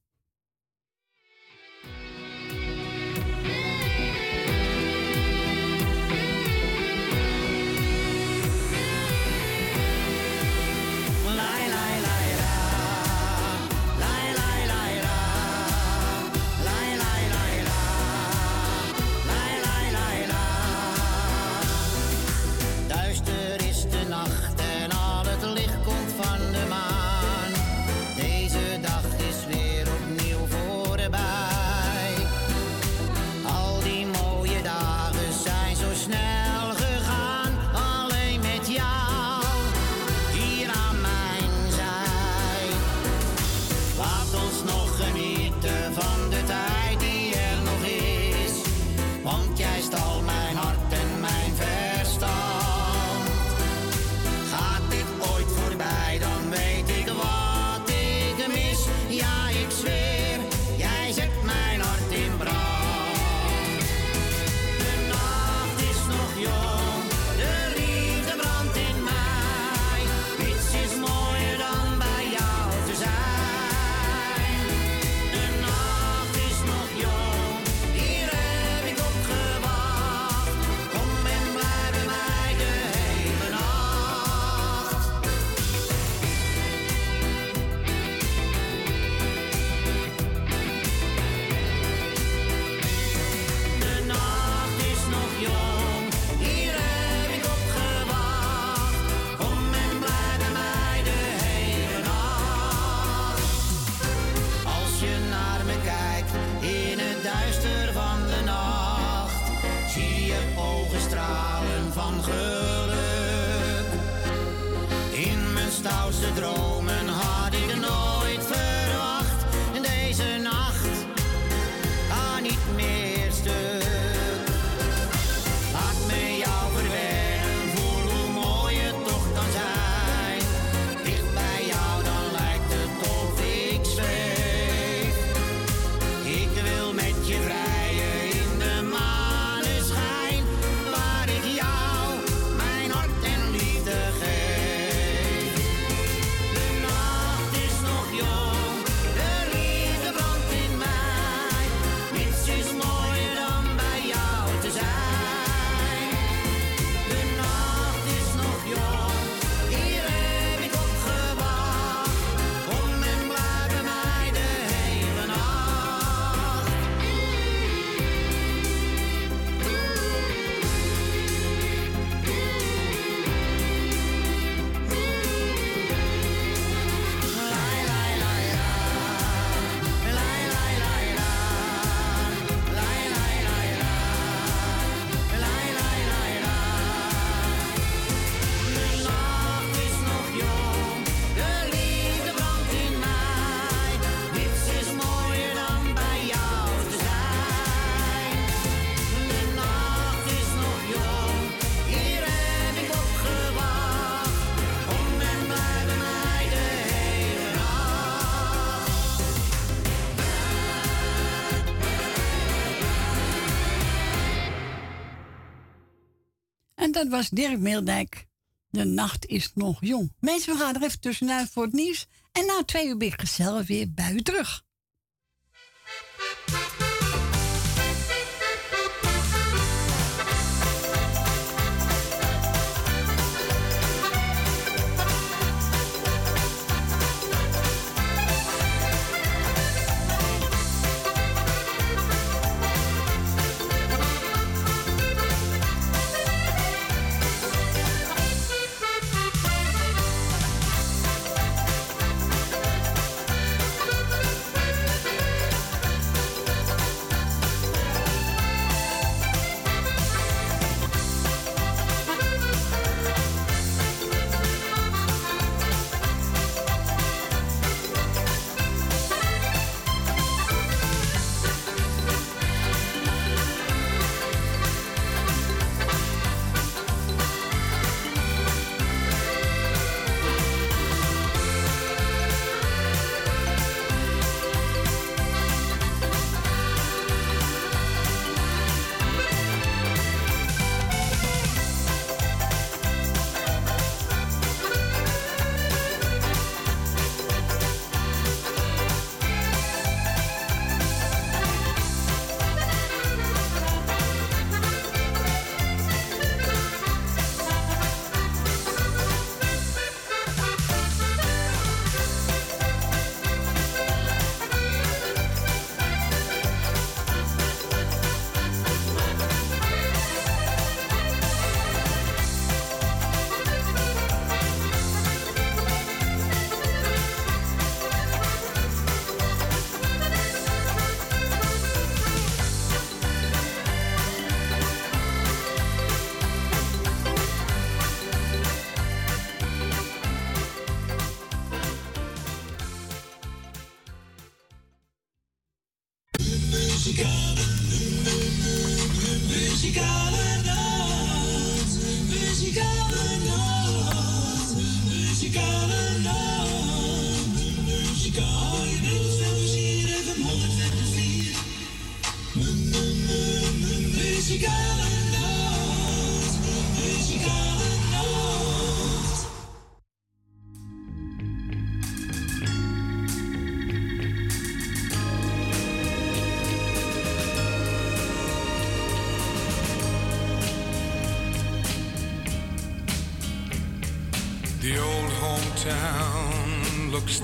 dat was Dirk Meeldijk. De nacht is nog jong. Mensen, we gaan er even tussenuit voor het nieuws. En na twee uur ben ik gezellig weer bij u terug.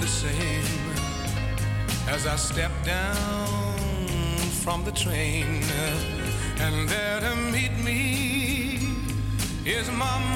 the same as I stepped down from the train, and there to meet me is my mom.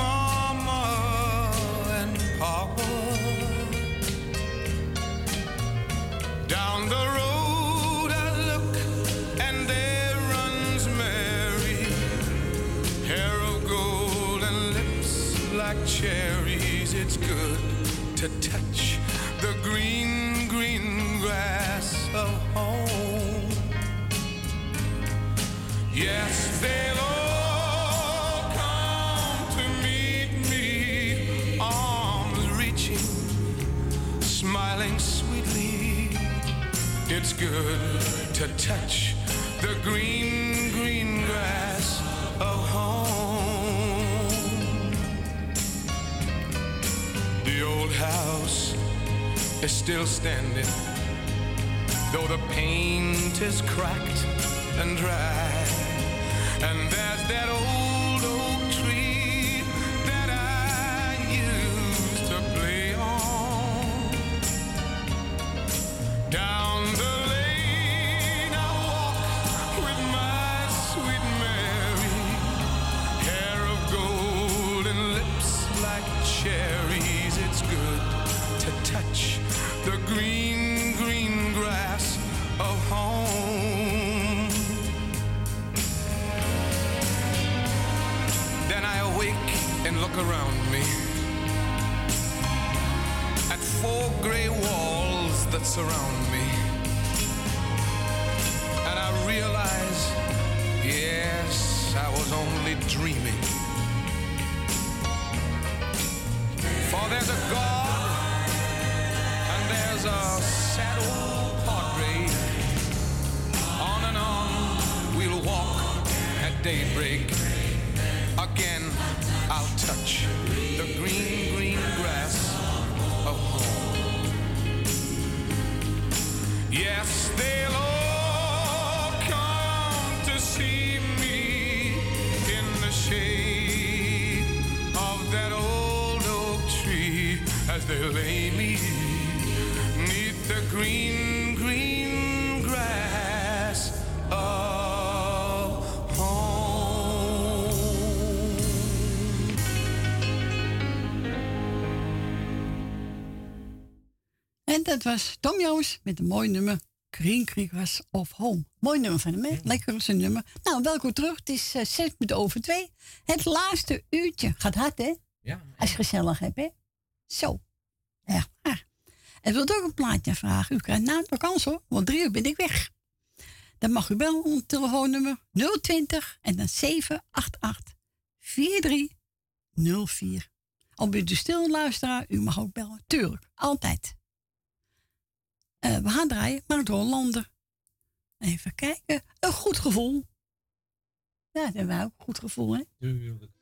Dat was Tom Jones met een mooi nummer. Green Creek was of Home. Mooi nummer van hem, hè? Lekker een nummer. Nou, welkom terug. Het is eh, zes minuten over twee. Het laatste uurtje. Gaat hard, hè? Ja. Als je gezellig hebt, hè? Zo. Echt waar. En wilt ook een plaatje vragen? U krijgt na de kans, hoor. Want drie uur ben ik weg. Dan mag u op het telefoonnummer 020 en dan 788 4304. Al bent u stil luisteraar, u mag ook bellen. Tuurlijk, altijd. Eh, we gaan draaien, maar het Hollander. Even kijken. Een goed gevoel. Ja, dat hebben wij ook een goed gevoel, hè? Tuurlijk.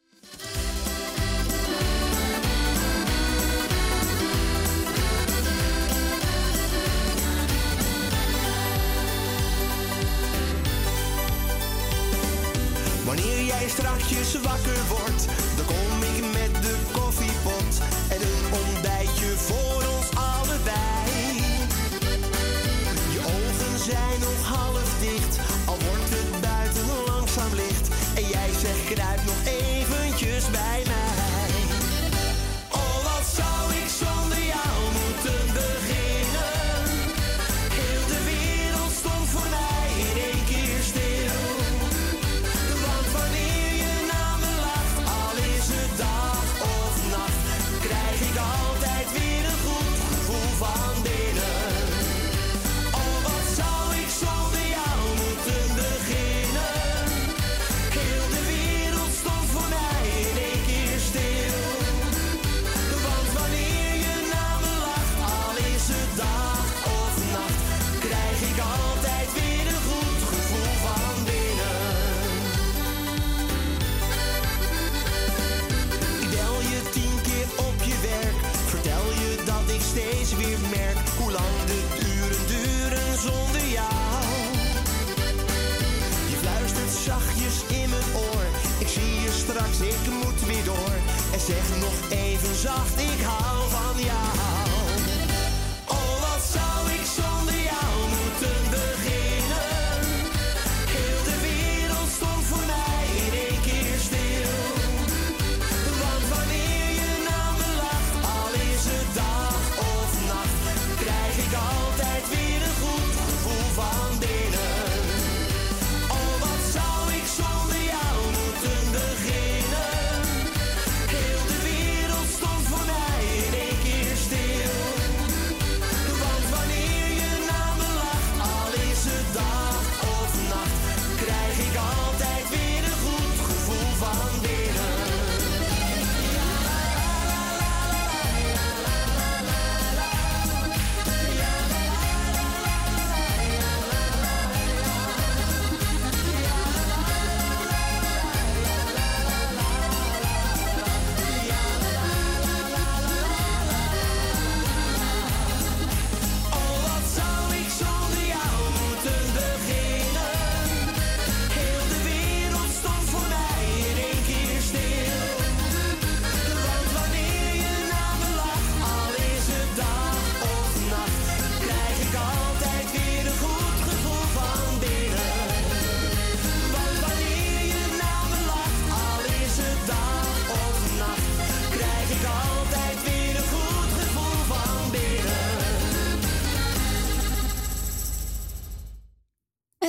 Wanneer jij strakjes wakker wordt, straks, ik moet weer door. En zeg nog even zacht, ik hou van jou.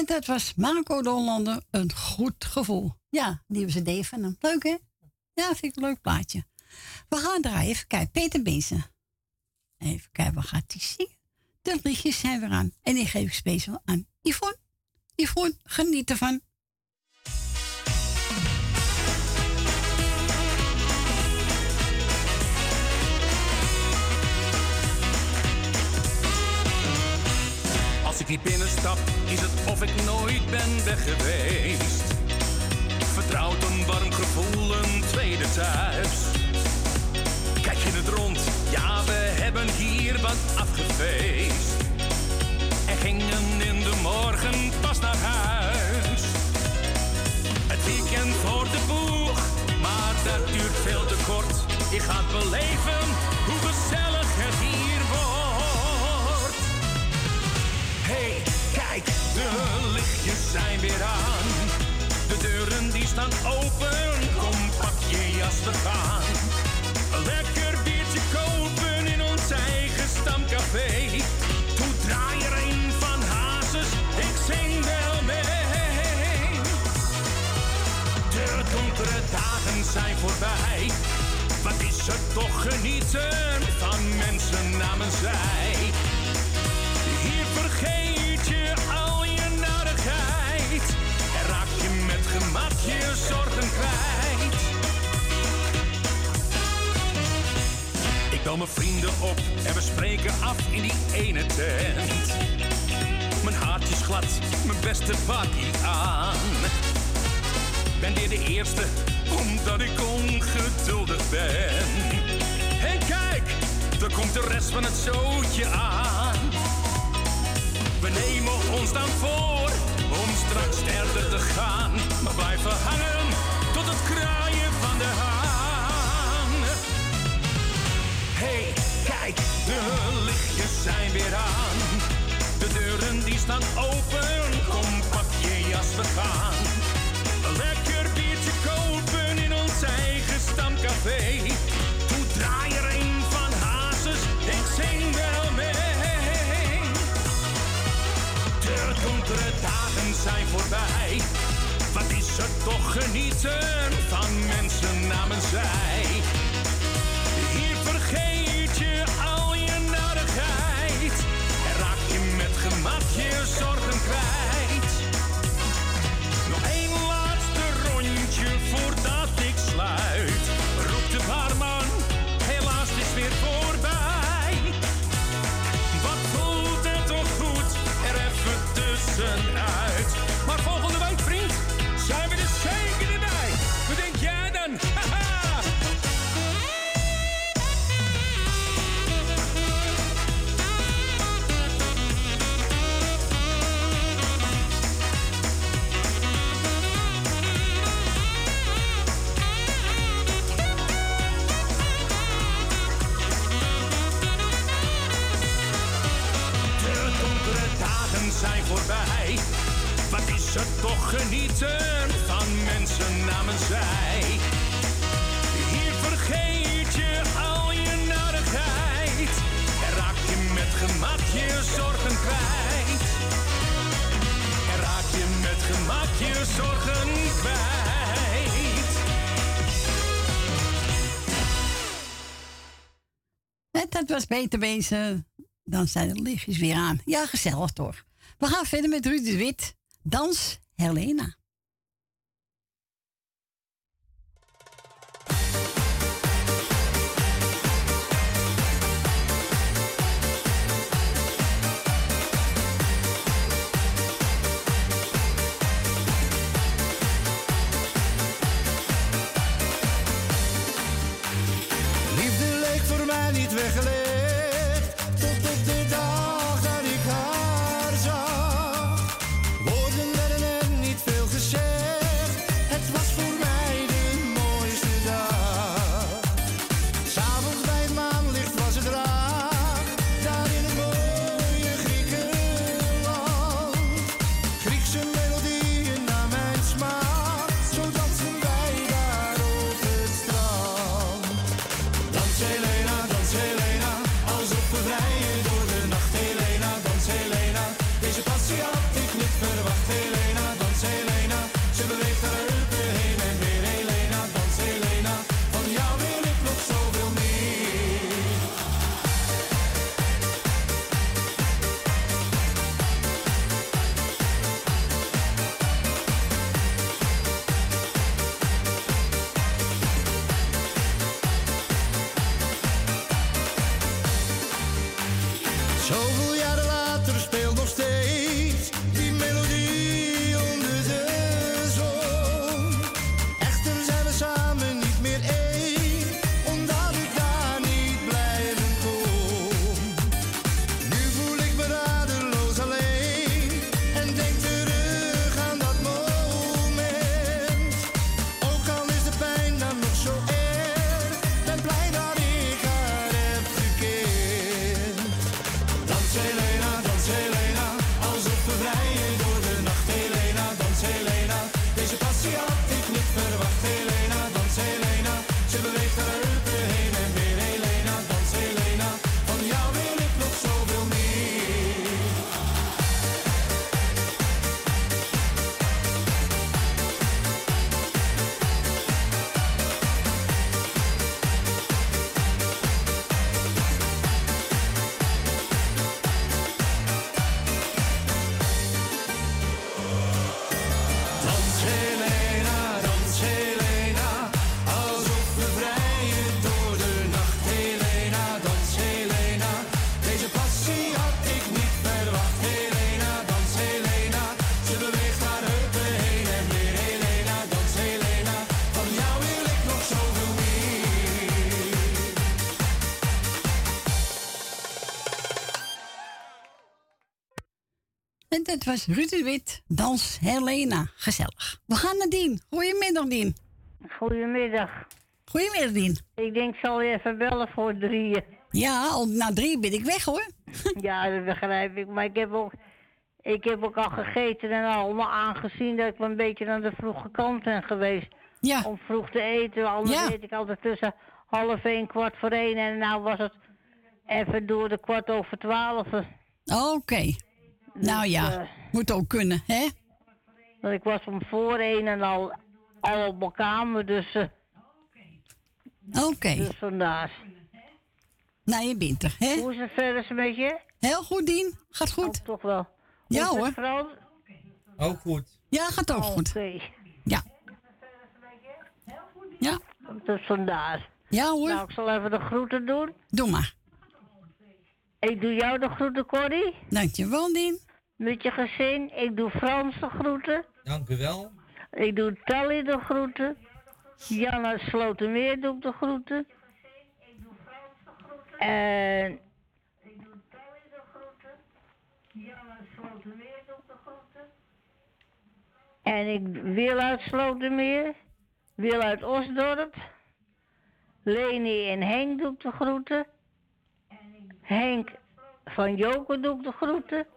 Dat was Marco de Hollander, een goed gevoel. Ja, nieuwe cd van hem. Leuk, hè? Ja, vind ik een leuk plaatje. We gaan draaien. Even kijken. Peter Bezen. Even kijken, wat gaat hij zingen? De liedjes zijn weer aan. En die geef ik speciaal aan Yvonne. Yvonne, geniet ervan. Als ik hier binnenstap, is het of ik nooit ben weg geweest. Vertrouwd een warm gevoel, een tweede thuis. Kijk je het rond, ja, we hebben hier wat afgefeest. En gingen in de morgen pas naar huis. Het weekend voor de boeg, maar dat duurt veel te kort. Ik ga het beleven, De deuren die staan open, kom pak je jas, we gaan. Lekker biertje kopen in ons eigen stamcafé. Toe draai er een van Hazes, ik zing wel mee. De donkere dagen zijn voorbij. Wat is er toch genieten van mensen namens zij. Je zorgen kwijt. Ik bel mijn vrienden op en we spreken af in die ene tent. Mijn haartje is glad, mijn beste pakkie aan. Ben weer de eerste, omdat ik ongeduldig ben. En kijk, daar komt de rest van het zootje aan. We nemen ons dan voor straks verder te gaan. Maar blijven hangen tot het kraaien van de haan. Hey, kijk, de lichtjes zijn weer aan. De deuren die staan open, kom pak je jas, we gaan. Een lekker biertje kopen in ons eigen stamcafé. Wat is er toch genieten van mensen namens zij. Hier vergeet je al je narigheid. En raak je met gemak je zorgen kwijt. Er toch genieten van mensen namens zij. Hier vergeet je al je narigheid. En raak je met gemak je zorgen kwijt. En raak je met gemak je zorgen kwijt. Het, dat was beter wezen. Dan zijn de lichtjes weer aan. Ja, gezellig toch. We gaan verder met Ruud de Wit. Dans Helena. Was Ruud de Wit, Dans Helena. Gezellig. We gaan naar Dien. Goedemiddag, Dien. Goedemiddag. Goedemiddag, Dien. Ik denk, ik zal je even bellen voor drieën. Ja, na drie ben ik weg, hoor. ja, dat begrijp ik. Maar ik heb ook, ik heb ook al gegeten en al, maar aangezien dat ik wel een beetje aan de vroege kant ben geweest. Ja. Om vroeg te eten, anders Ja. eet ik altijd tussen half één, kwart voor één. En nou was het even door de kwart over twaalf. Oké. Nou ja, eh, moet ook kunnen, hè? Want ik was om voor één en al, al op mijn kamer, dus... eh, Oké. Dus vandaar. Nou, je bent er, hè? Hoe is het verder met je? Heel goed, Dien. Gaat goed. toch wel. Ja, Hoe hoor. Frans? Ook goed. Ja, gaat ook goed. Oké. Ja. Ja. Dus vandaar. Ja hoor. Nou, ik zal even de groeten doen. Doe maar. Ik doe jou de groeten, Corrie. Dankjewel, Dien. Met je gezin. Ik doe Frans de groeten. Dank u wel. Ik doe Tally de groeten. Janne Slotermeer doe ik de groeten. En... En ik wil uit Slotermeer. Wil uit Osdorp. Leni en Henk doe ik de groeten. Henk van Joker doe ik de groeten.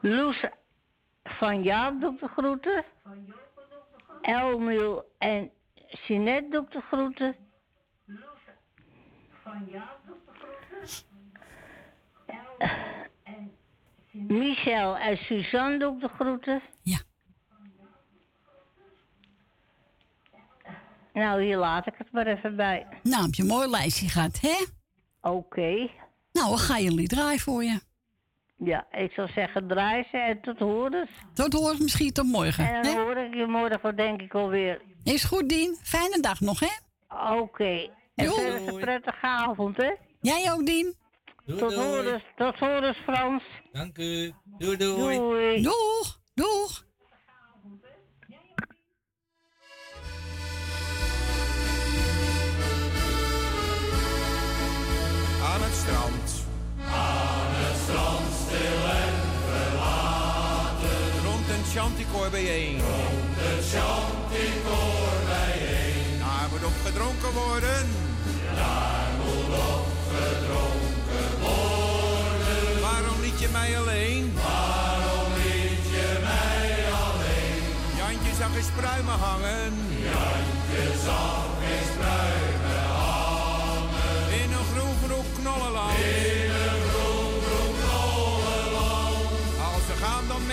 Loes van Jaap doe ik de groeten. Elmiel en Jeanette doe ik de groeten. Michel en Suzanne doe ik de groeten. Ja. Nou, hier laat ik het maar even bij. Nou, heb je een mooi lijstje gehad, hè? Oké. Nou, we gaan jullie draaien voor je. Ja, ik zou zeggen draaien ze en tot horens. Tot hoort misschien tot morgen. En dan hè? hoor ik je morgen denk ik alweer. Is goed, Dien. Fijne dag nog, hè? Oké. En Doei. verder een prettige avond, hè? Jij ook, Dien. Doei, tot horens, tot horens Frans. Dank u. Doei doei. Doei. Doeg. Doeg. Chanticoor bijeen. Rond het chanticoor bijeen. Daar moet op gedronken worden. Daar moet op gedronken worden. Waarom liet je mij alleen? Waarom liet je mij alleen? Jantje zag eens pruimen hangen. Jantje zag eens pruimen hangen. In een groen groep knollenland.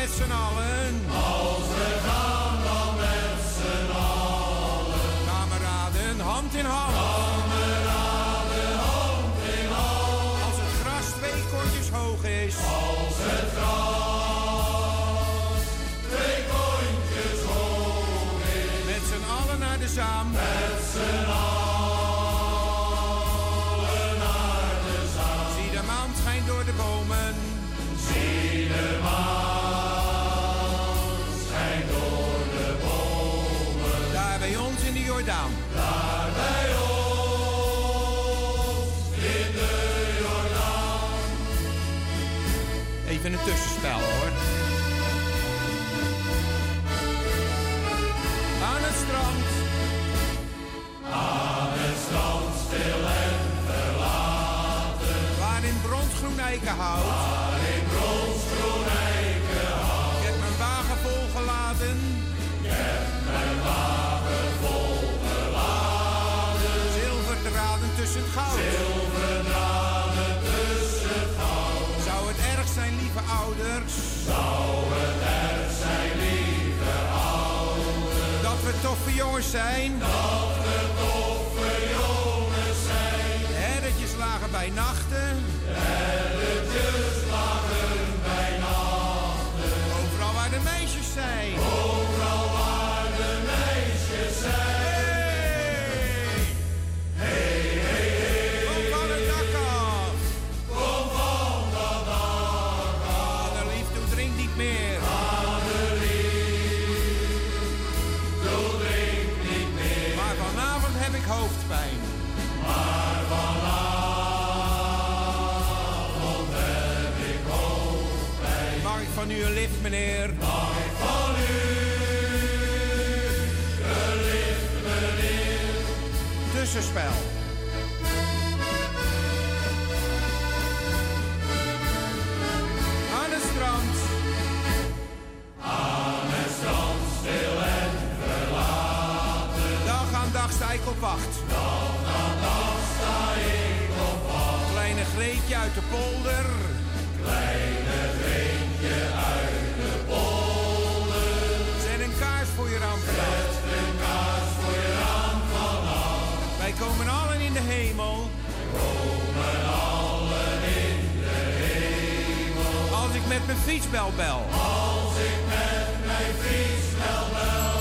Met z'n allen. Als we gaan dan met z'n allen. Kameraden, hand in hand. Kameraden, hand in hand. Als het gras twee kontjes hoog is. Als het gras twee kontjes hoog is. Met z'n allen naar de zaam. Even een tussenspel hoor. Aan het strand. Aan het strand stil en verlaten. Waarin bronsgroen eikenhout. Waarin bronsgroen eikenhout. Ik heb mijn wagen volgeladen. Ik heb mijn wagen volgeladen. Zilverdraden tussen goud. Toffe jongens zijn. Dat we toffe jongens zijn. Herretjes lagen bij nachten. Meneer? Mag ik van u een lift, meneer? Tussenspel. Aan het strand. Aan het strand, stil en verlaten. Dag aan dag sta ik op wacht. Dag aan dag sta ik op wacht. Kleine Greetje uit de polder. Kleine mijn fietsbel bel. Als ik met mijn fietsbel bel.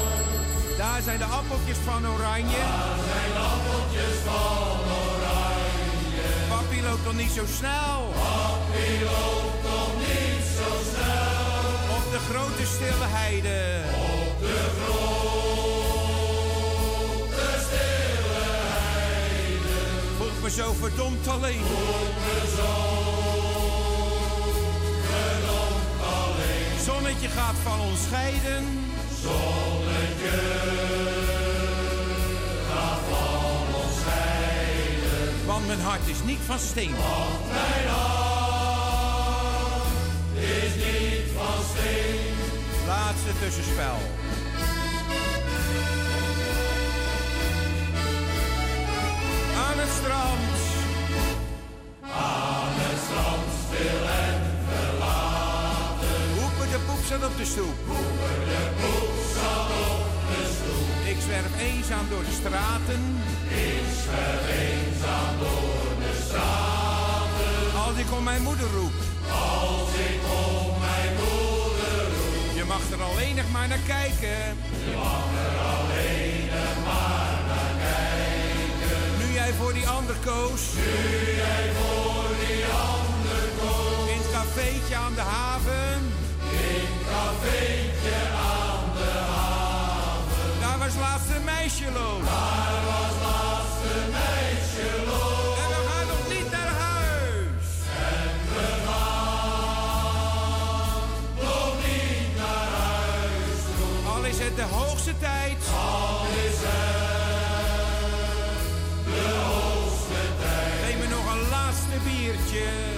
Daar zijn de appeltjes van oranje. Daar zijn de appeltjes van oranje. Papi loopt nog niet zo snel. Papi loopt nog niet zo snel. Op de grote stille heide. Op de grote stille heide. Me zo verdomd alleen. Me zo Zonnetje gaat van ons scheiden. Zonnetje gaat van ons scheiden. Want mijn hart is niet van steen. Want mijn hart is niet van steen. Laatste tussenspel. Aan het strand. Aan het strand stil zat op de stoep. Zat op de stoep. Ik zwerf eenzaam door de straten. Ik zwerf eenzaam door de straten. Als ik om mijn moeder roep. Als ik om mijn moeder roep. Je mag er alleen nog maar naar kijken. Je mag er alleen nog maar naar kijken. Nu jij voor die ander koos. Nu jij voor die ander koos. In het cafeetje aan de haven. Cafeetje aan de haven. Daar was laatst een meisje loos. Daar was laatst een meisje loos. En we gaan nog niet naar huis. En we gaan nog niet naar huis. Al is het de hoogste tijd. Al is het de hoogste tijd. Geef me nog een laatste biertje.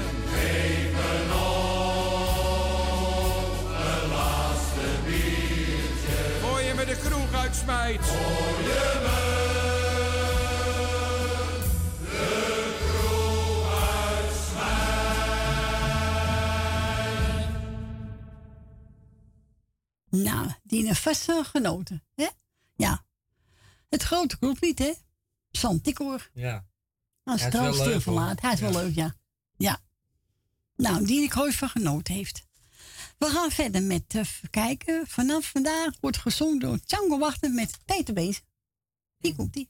Kroeg uitsmijt. Je me de kroeg uitsmijt. Nou, die heeft vast wel genoten, hè? Ja. Het grote clublied, hè? Santikor. Ja. Als het is wel leuk. Hij is wel Ja. leuk, ja. Ja. Nou, die ik ooit van genoten heeft. We gaan verder met eh, even kijken. Vanaf vandaag wordt gezongen door Django Wachten met Bees. Hier komt die.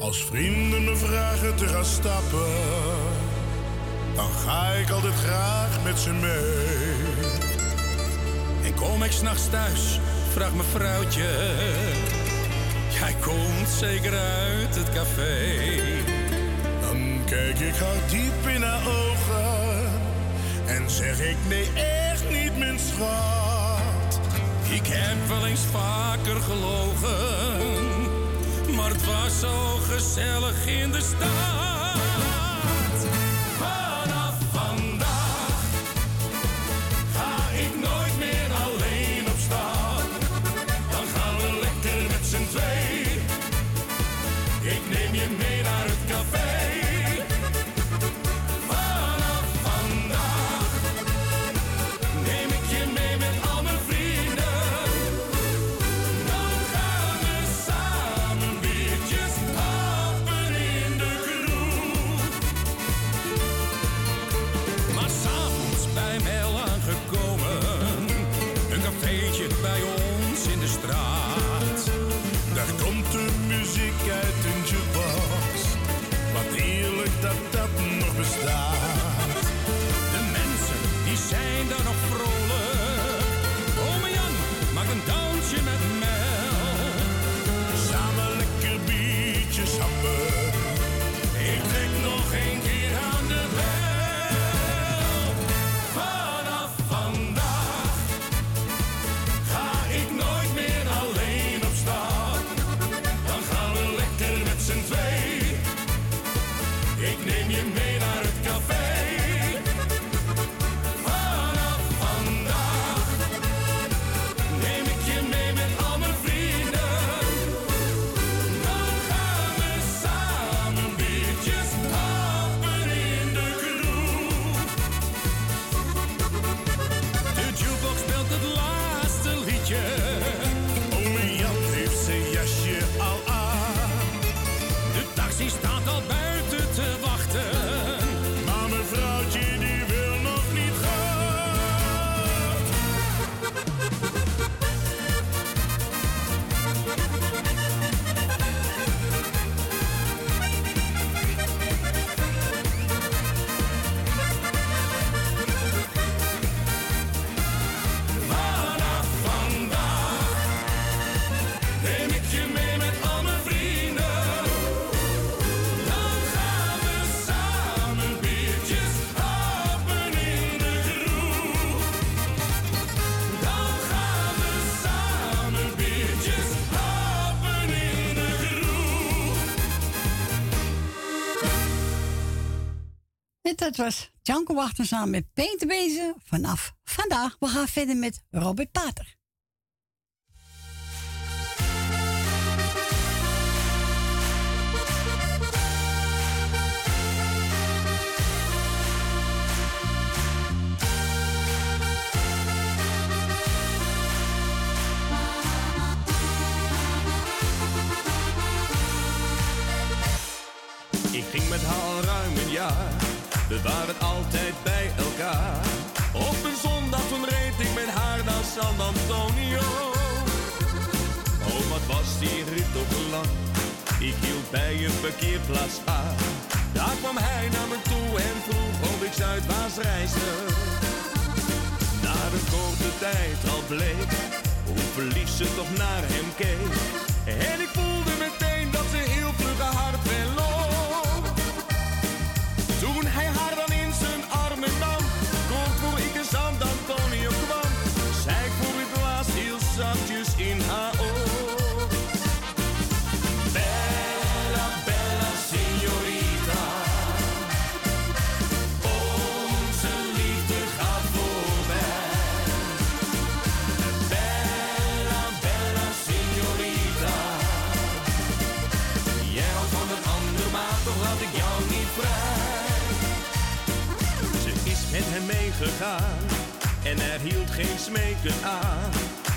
Als vrienden me vragen te gaan stappen, dan ga ik altijd graag met ze mee. En kom ik s'nachts thuis, vraagt mijn vrouwtje. Jij komt zeker uit het café. Dan kijk ik haar diep in haar ogen en zeg ik nee, echt niet, mijn schat. Ik heb wel eens vaker gelogen, maar het was zo gezellig in de stad. Dat was Janko Wachter samen met Peter Bezen vanaf vandaag. We gaan verder met Robert Pater. Parkeerplaats aan. Daar kwam hij naar me toe en vroeg of ik Zuidwaas reisde. Na een korte tijd al bleek, hoe verliefd ze toch naar hem keek. En er hield geen smeken aan.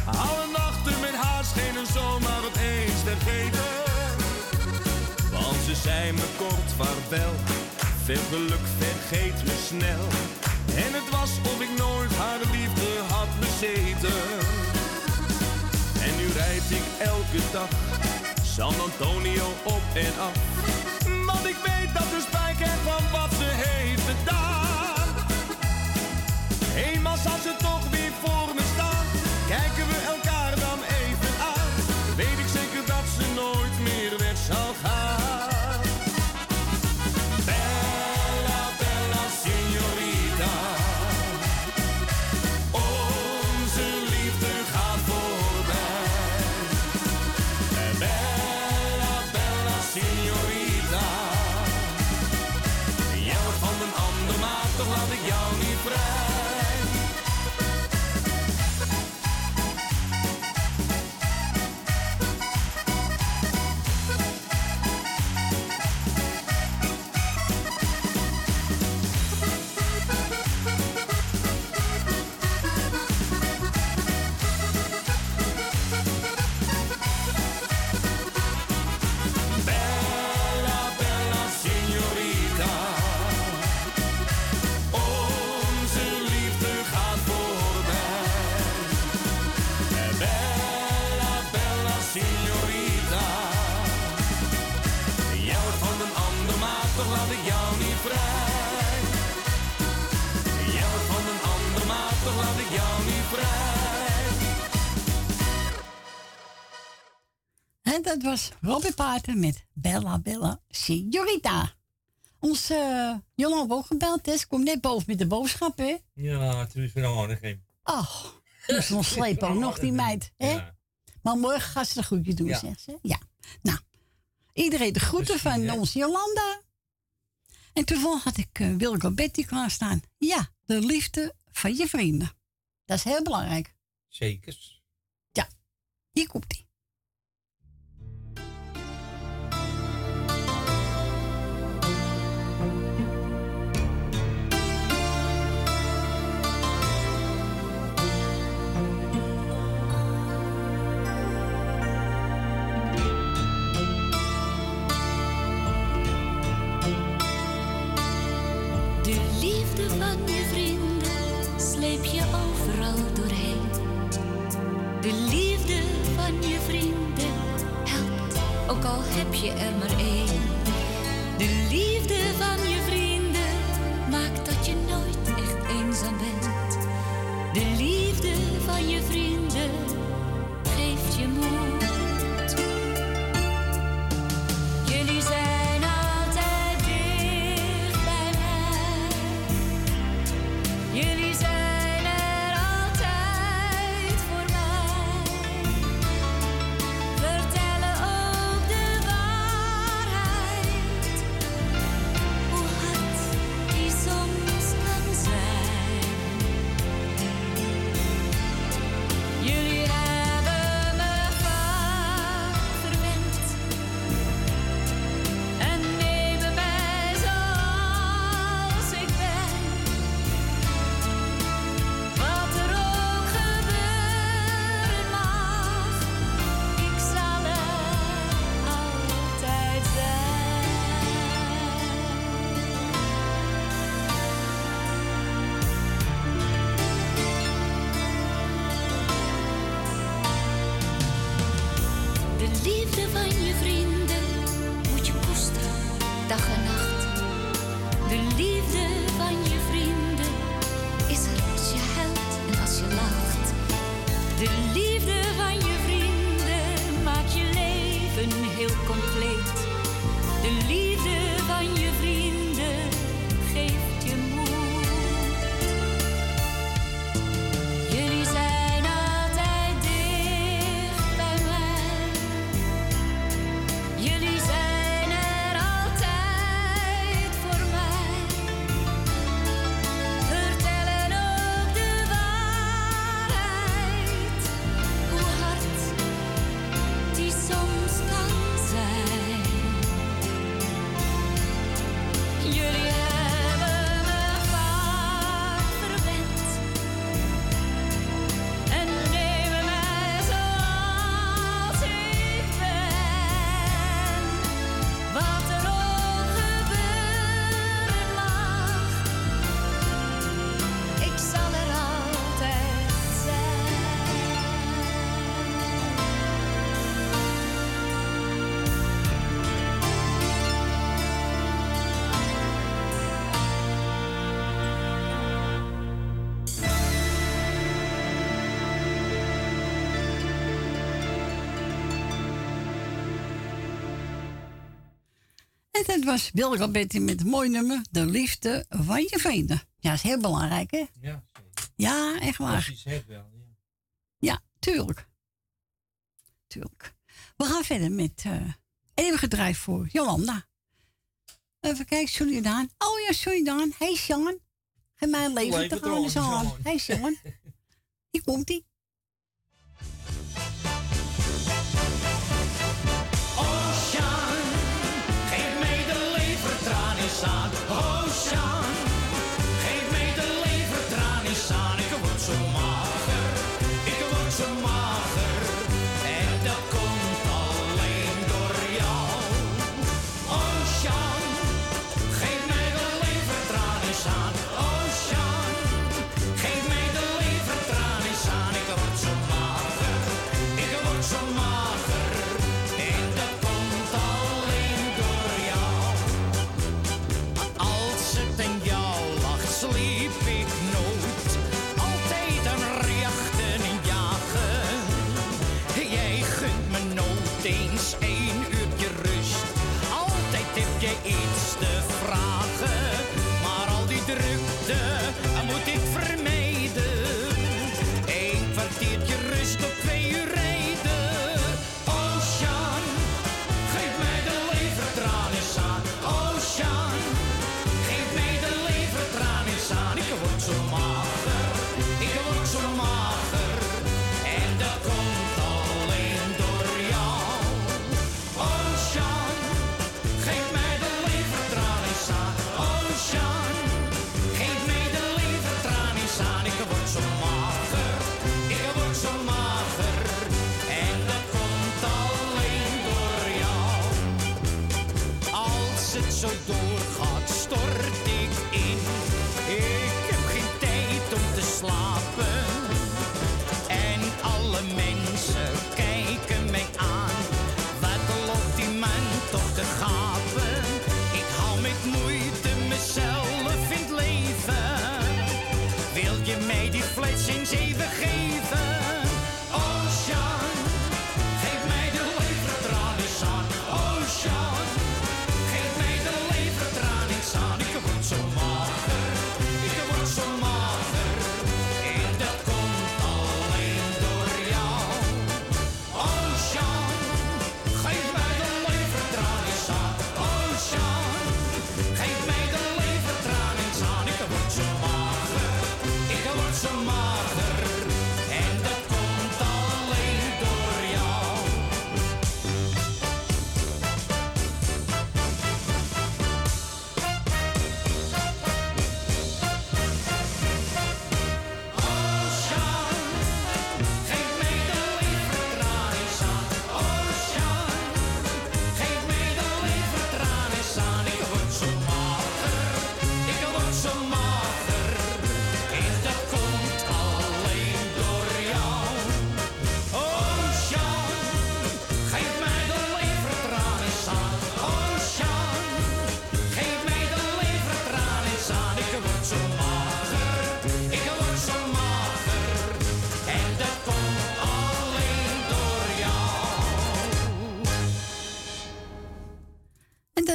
Alle nachten met haar schenen zomaar opeens vergeten. Want ze zei me kort vaarwel, veel geluk vergeet me snel. En het was of ik nooit haar liefde had bezeten. En nu rijd ik elke dag San Antonio op en af. Want ik weet dat ze spijt heeft van wat ze heeft gedaan. Eenmaal zal ze En dat was Robbie Pater met Bella Bella Signorita. Onze uh, Jolanda ook gebeld? Ze komt net boven met de boodschap, hè? Ja, toen is weer een aardiging. Ach, moest nog slepen ook nog, die meid, hè? Maar morgen gaat ze een goedje doen, Ja. zegt ze. Ja. Nou, iedereen de groeten van onze Jolanda. En toevallig had ik uh, Wilco Betty klaarstaan. Ja, de liefde van je vrienden. Dat is heel belangrijk. Zekers. Ja, hier komt ie. dat was Wilga Betty met een mooi nummer. De liefde van je vrienden. Ja, is heel belangrijk, hè? Ja. Ja, echt waar. Precies, het wel. Ja. ja, tuurlijk. Tuurlijk. We gaan verder met eh, uh, eeuwige drijf voor Jolanda. Even kijken, Surinaan. Oh ja, Surinaan. Hey, Sean. Geef mij een leven te gaan, Sean. Hey, Sean. Hier komt-ie.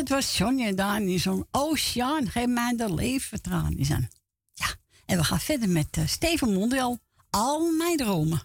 dat was Johnny en in zo'n oceaan. Oh, Geen mij de leven. Ja, en we gaan verder met eh, Steven Mondial. Al mijn dromen.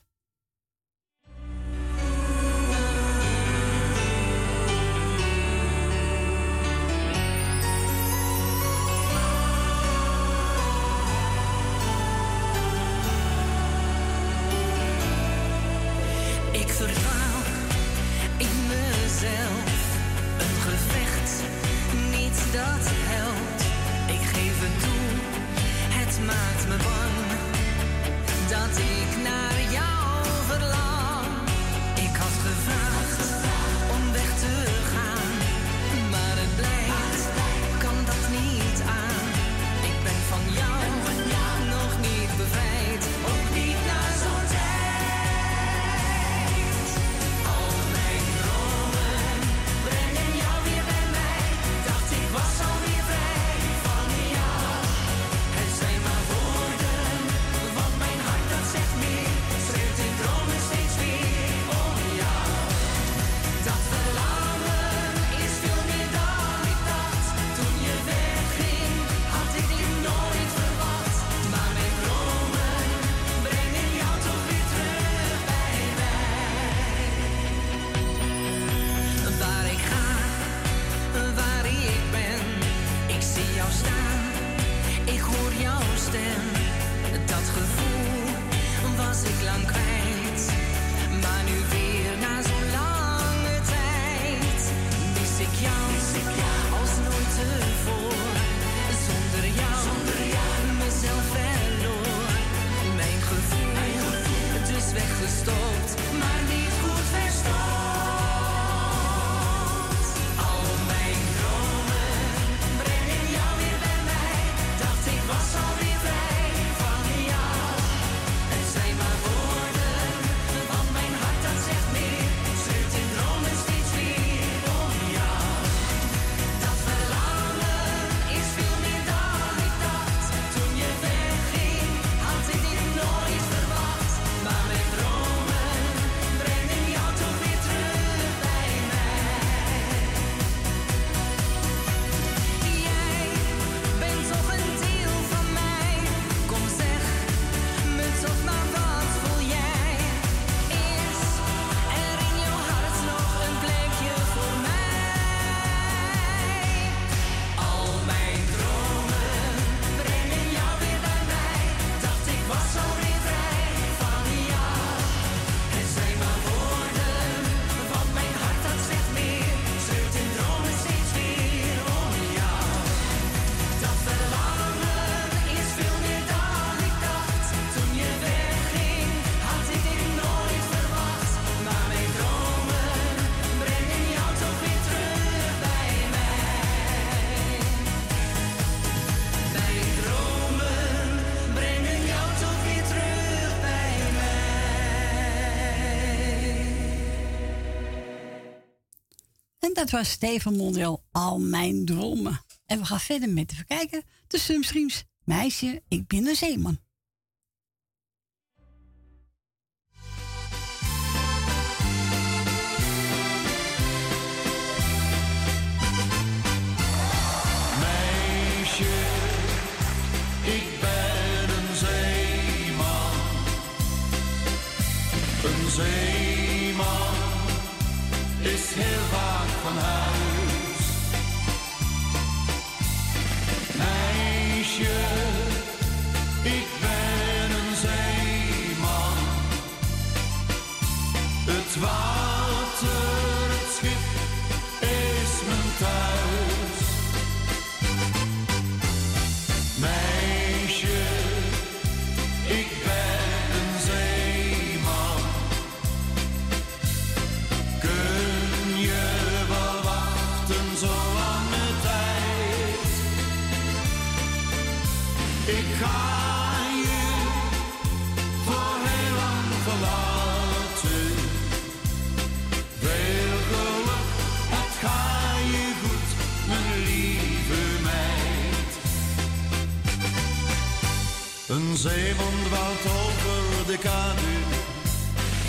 dat was Steven Mondel Al Mijn Dromen. En we gaan verder met te verkijken De Sumstreams, Meisje, ik ben een zeeman.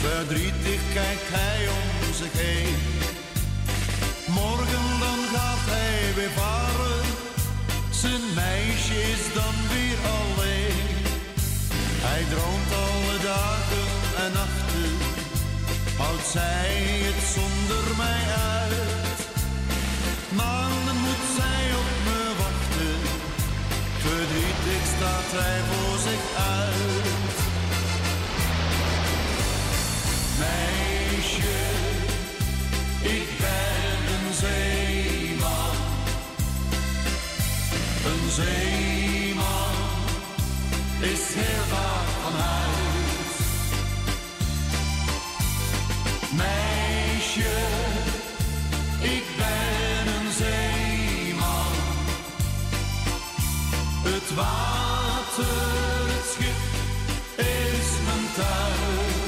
Verdrietig kijkt hij om zich heen. Morgen dan gaat hij weer varen. Zijn meisje is dan weer alleen. Hij droomt alle dagen en nachten. Houdt zij het zonder mij uit? Maanden moet zij op me wachten. Verdrietig staat hij voor zich uit. Een zeeman is heel vaak van huis. Meisje, ik ben een zeeman. Het water, het schip is mijn thuis.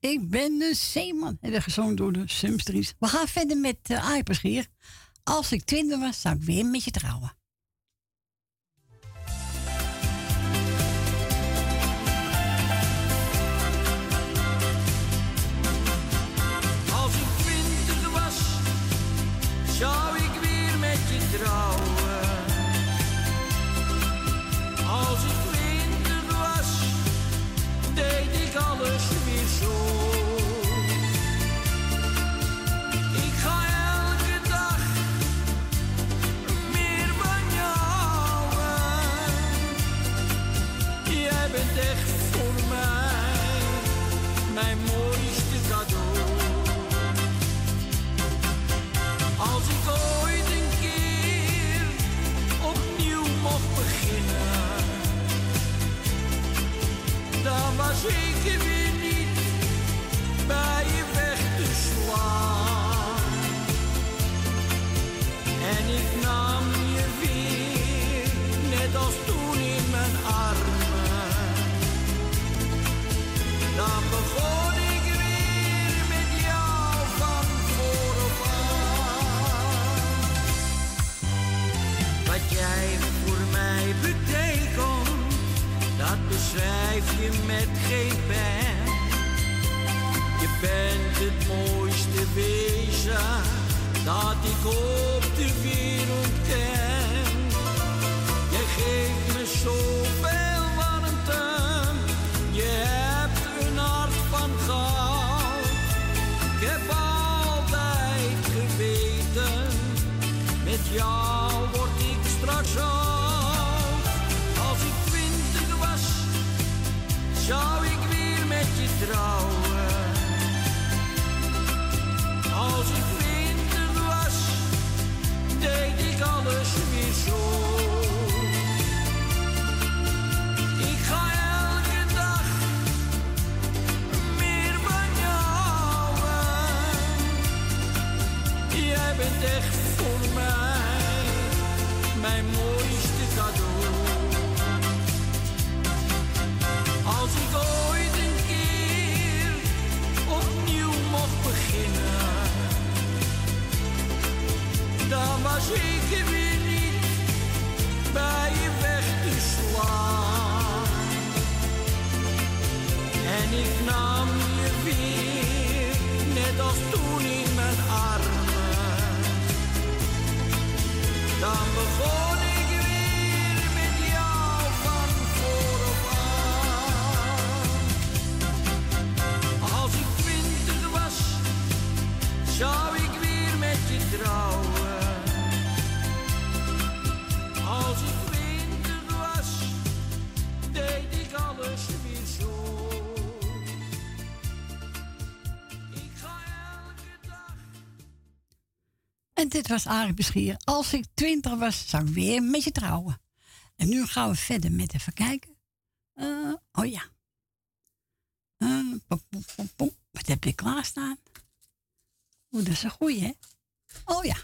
Ik ben een zeeman. En dat gezongen door de Sumstries. We gaan verder met uh, Aaipersgeer. Als ik twintig was, zou ik weer met je trouwen. Dat beschrijf je met geen pen. Je bent het mooiste wezen dat ik op de wereld ken. Je geeft me zoveel warmte, je hebt een hart van goud. Ik heb altijd geweten, met jou zou ik weer met je trouwen. Als ik twintig was, deed ik alles weer zo. Ik ga elke dag meer van jou. Jij bent echt voor mij mijn mooiste was ik er weer niet bij je weg te slaan. En ik nam je weer, net als toen in mijn armen. Dan begon dit was Arie Beschier. Als ik twintig was, zou ik weer met je trouwen. En nu gaan we verder met even kijken. Eh, oh ja. Uh, pom, pom, pom, pom. Wat heb je klaarstaan? Oeh, dat is een goeie, hè? Oh ja.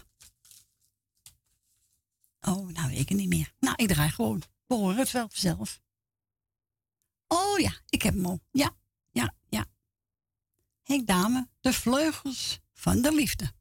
Oh, nou weet ik het niet meer. Nou, ik draai gewoon. We het wel zelf. Oh ja, ik heb hem al. Ja, ja, ja. Henk Dame, de vleugels van de liefde.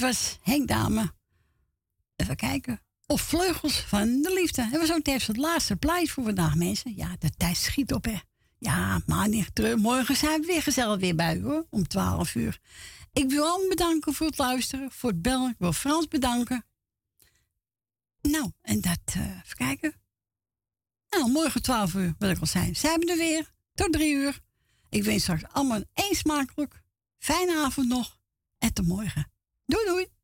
Dat was Henk Dame. Even kijken. Of Vleugels van de Liefde. En we zo tevens het laatste pleit voor vandaag, mensen. Ja, de tijd schiet op, hè. Ja, maar niet. Morgen zijn we weer gezellig weer bij hoor. Om 12 uur. Ik wil allemaal bedanken voor het luisteren, voor het bellen. Ik wil Frans bedanken. Nou, en dat, eh, even kijken. Nou, morgen 12 uur, wil ik al zijn. Zijn we er weer. Tot 3 uur. Ik wens straks allemaal een smakelijk, fijne avond nog. En tot morgen. Doei doei.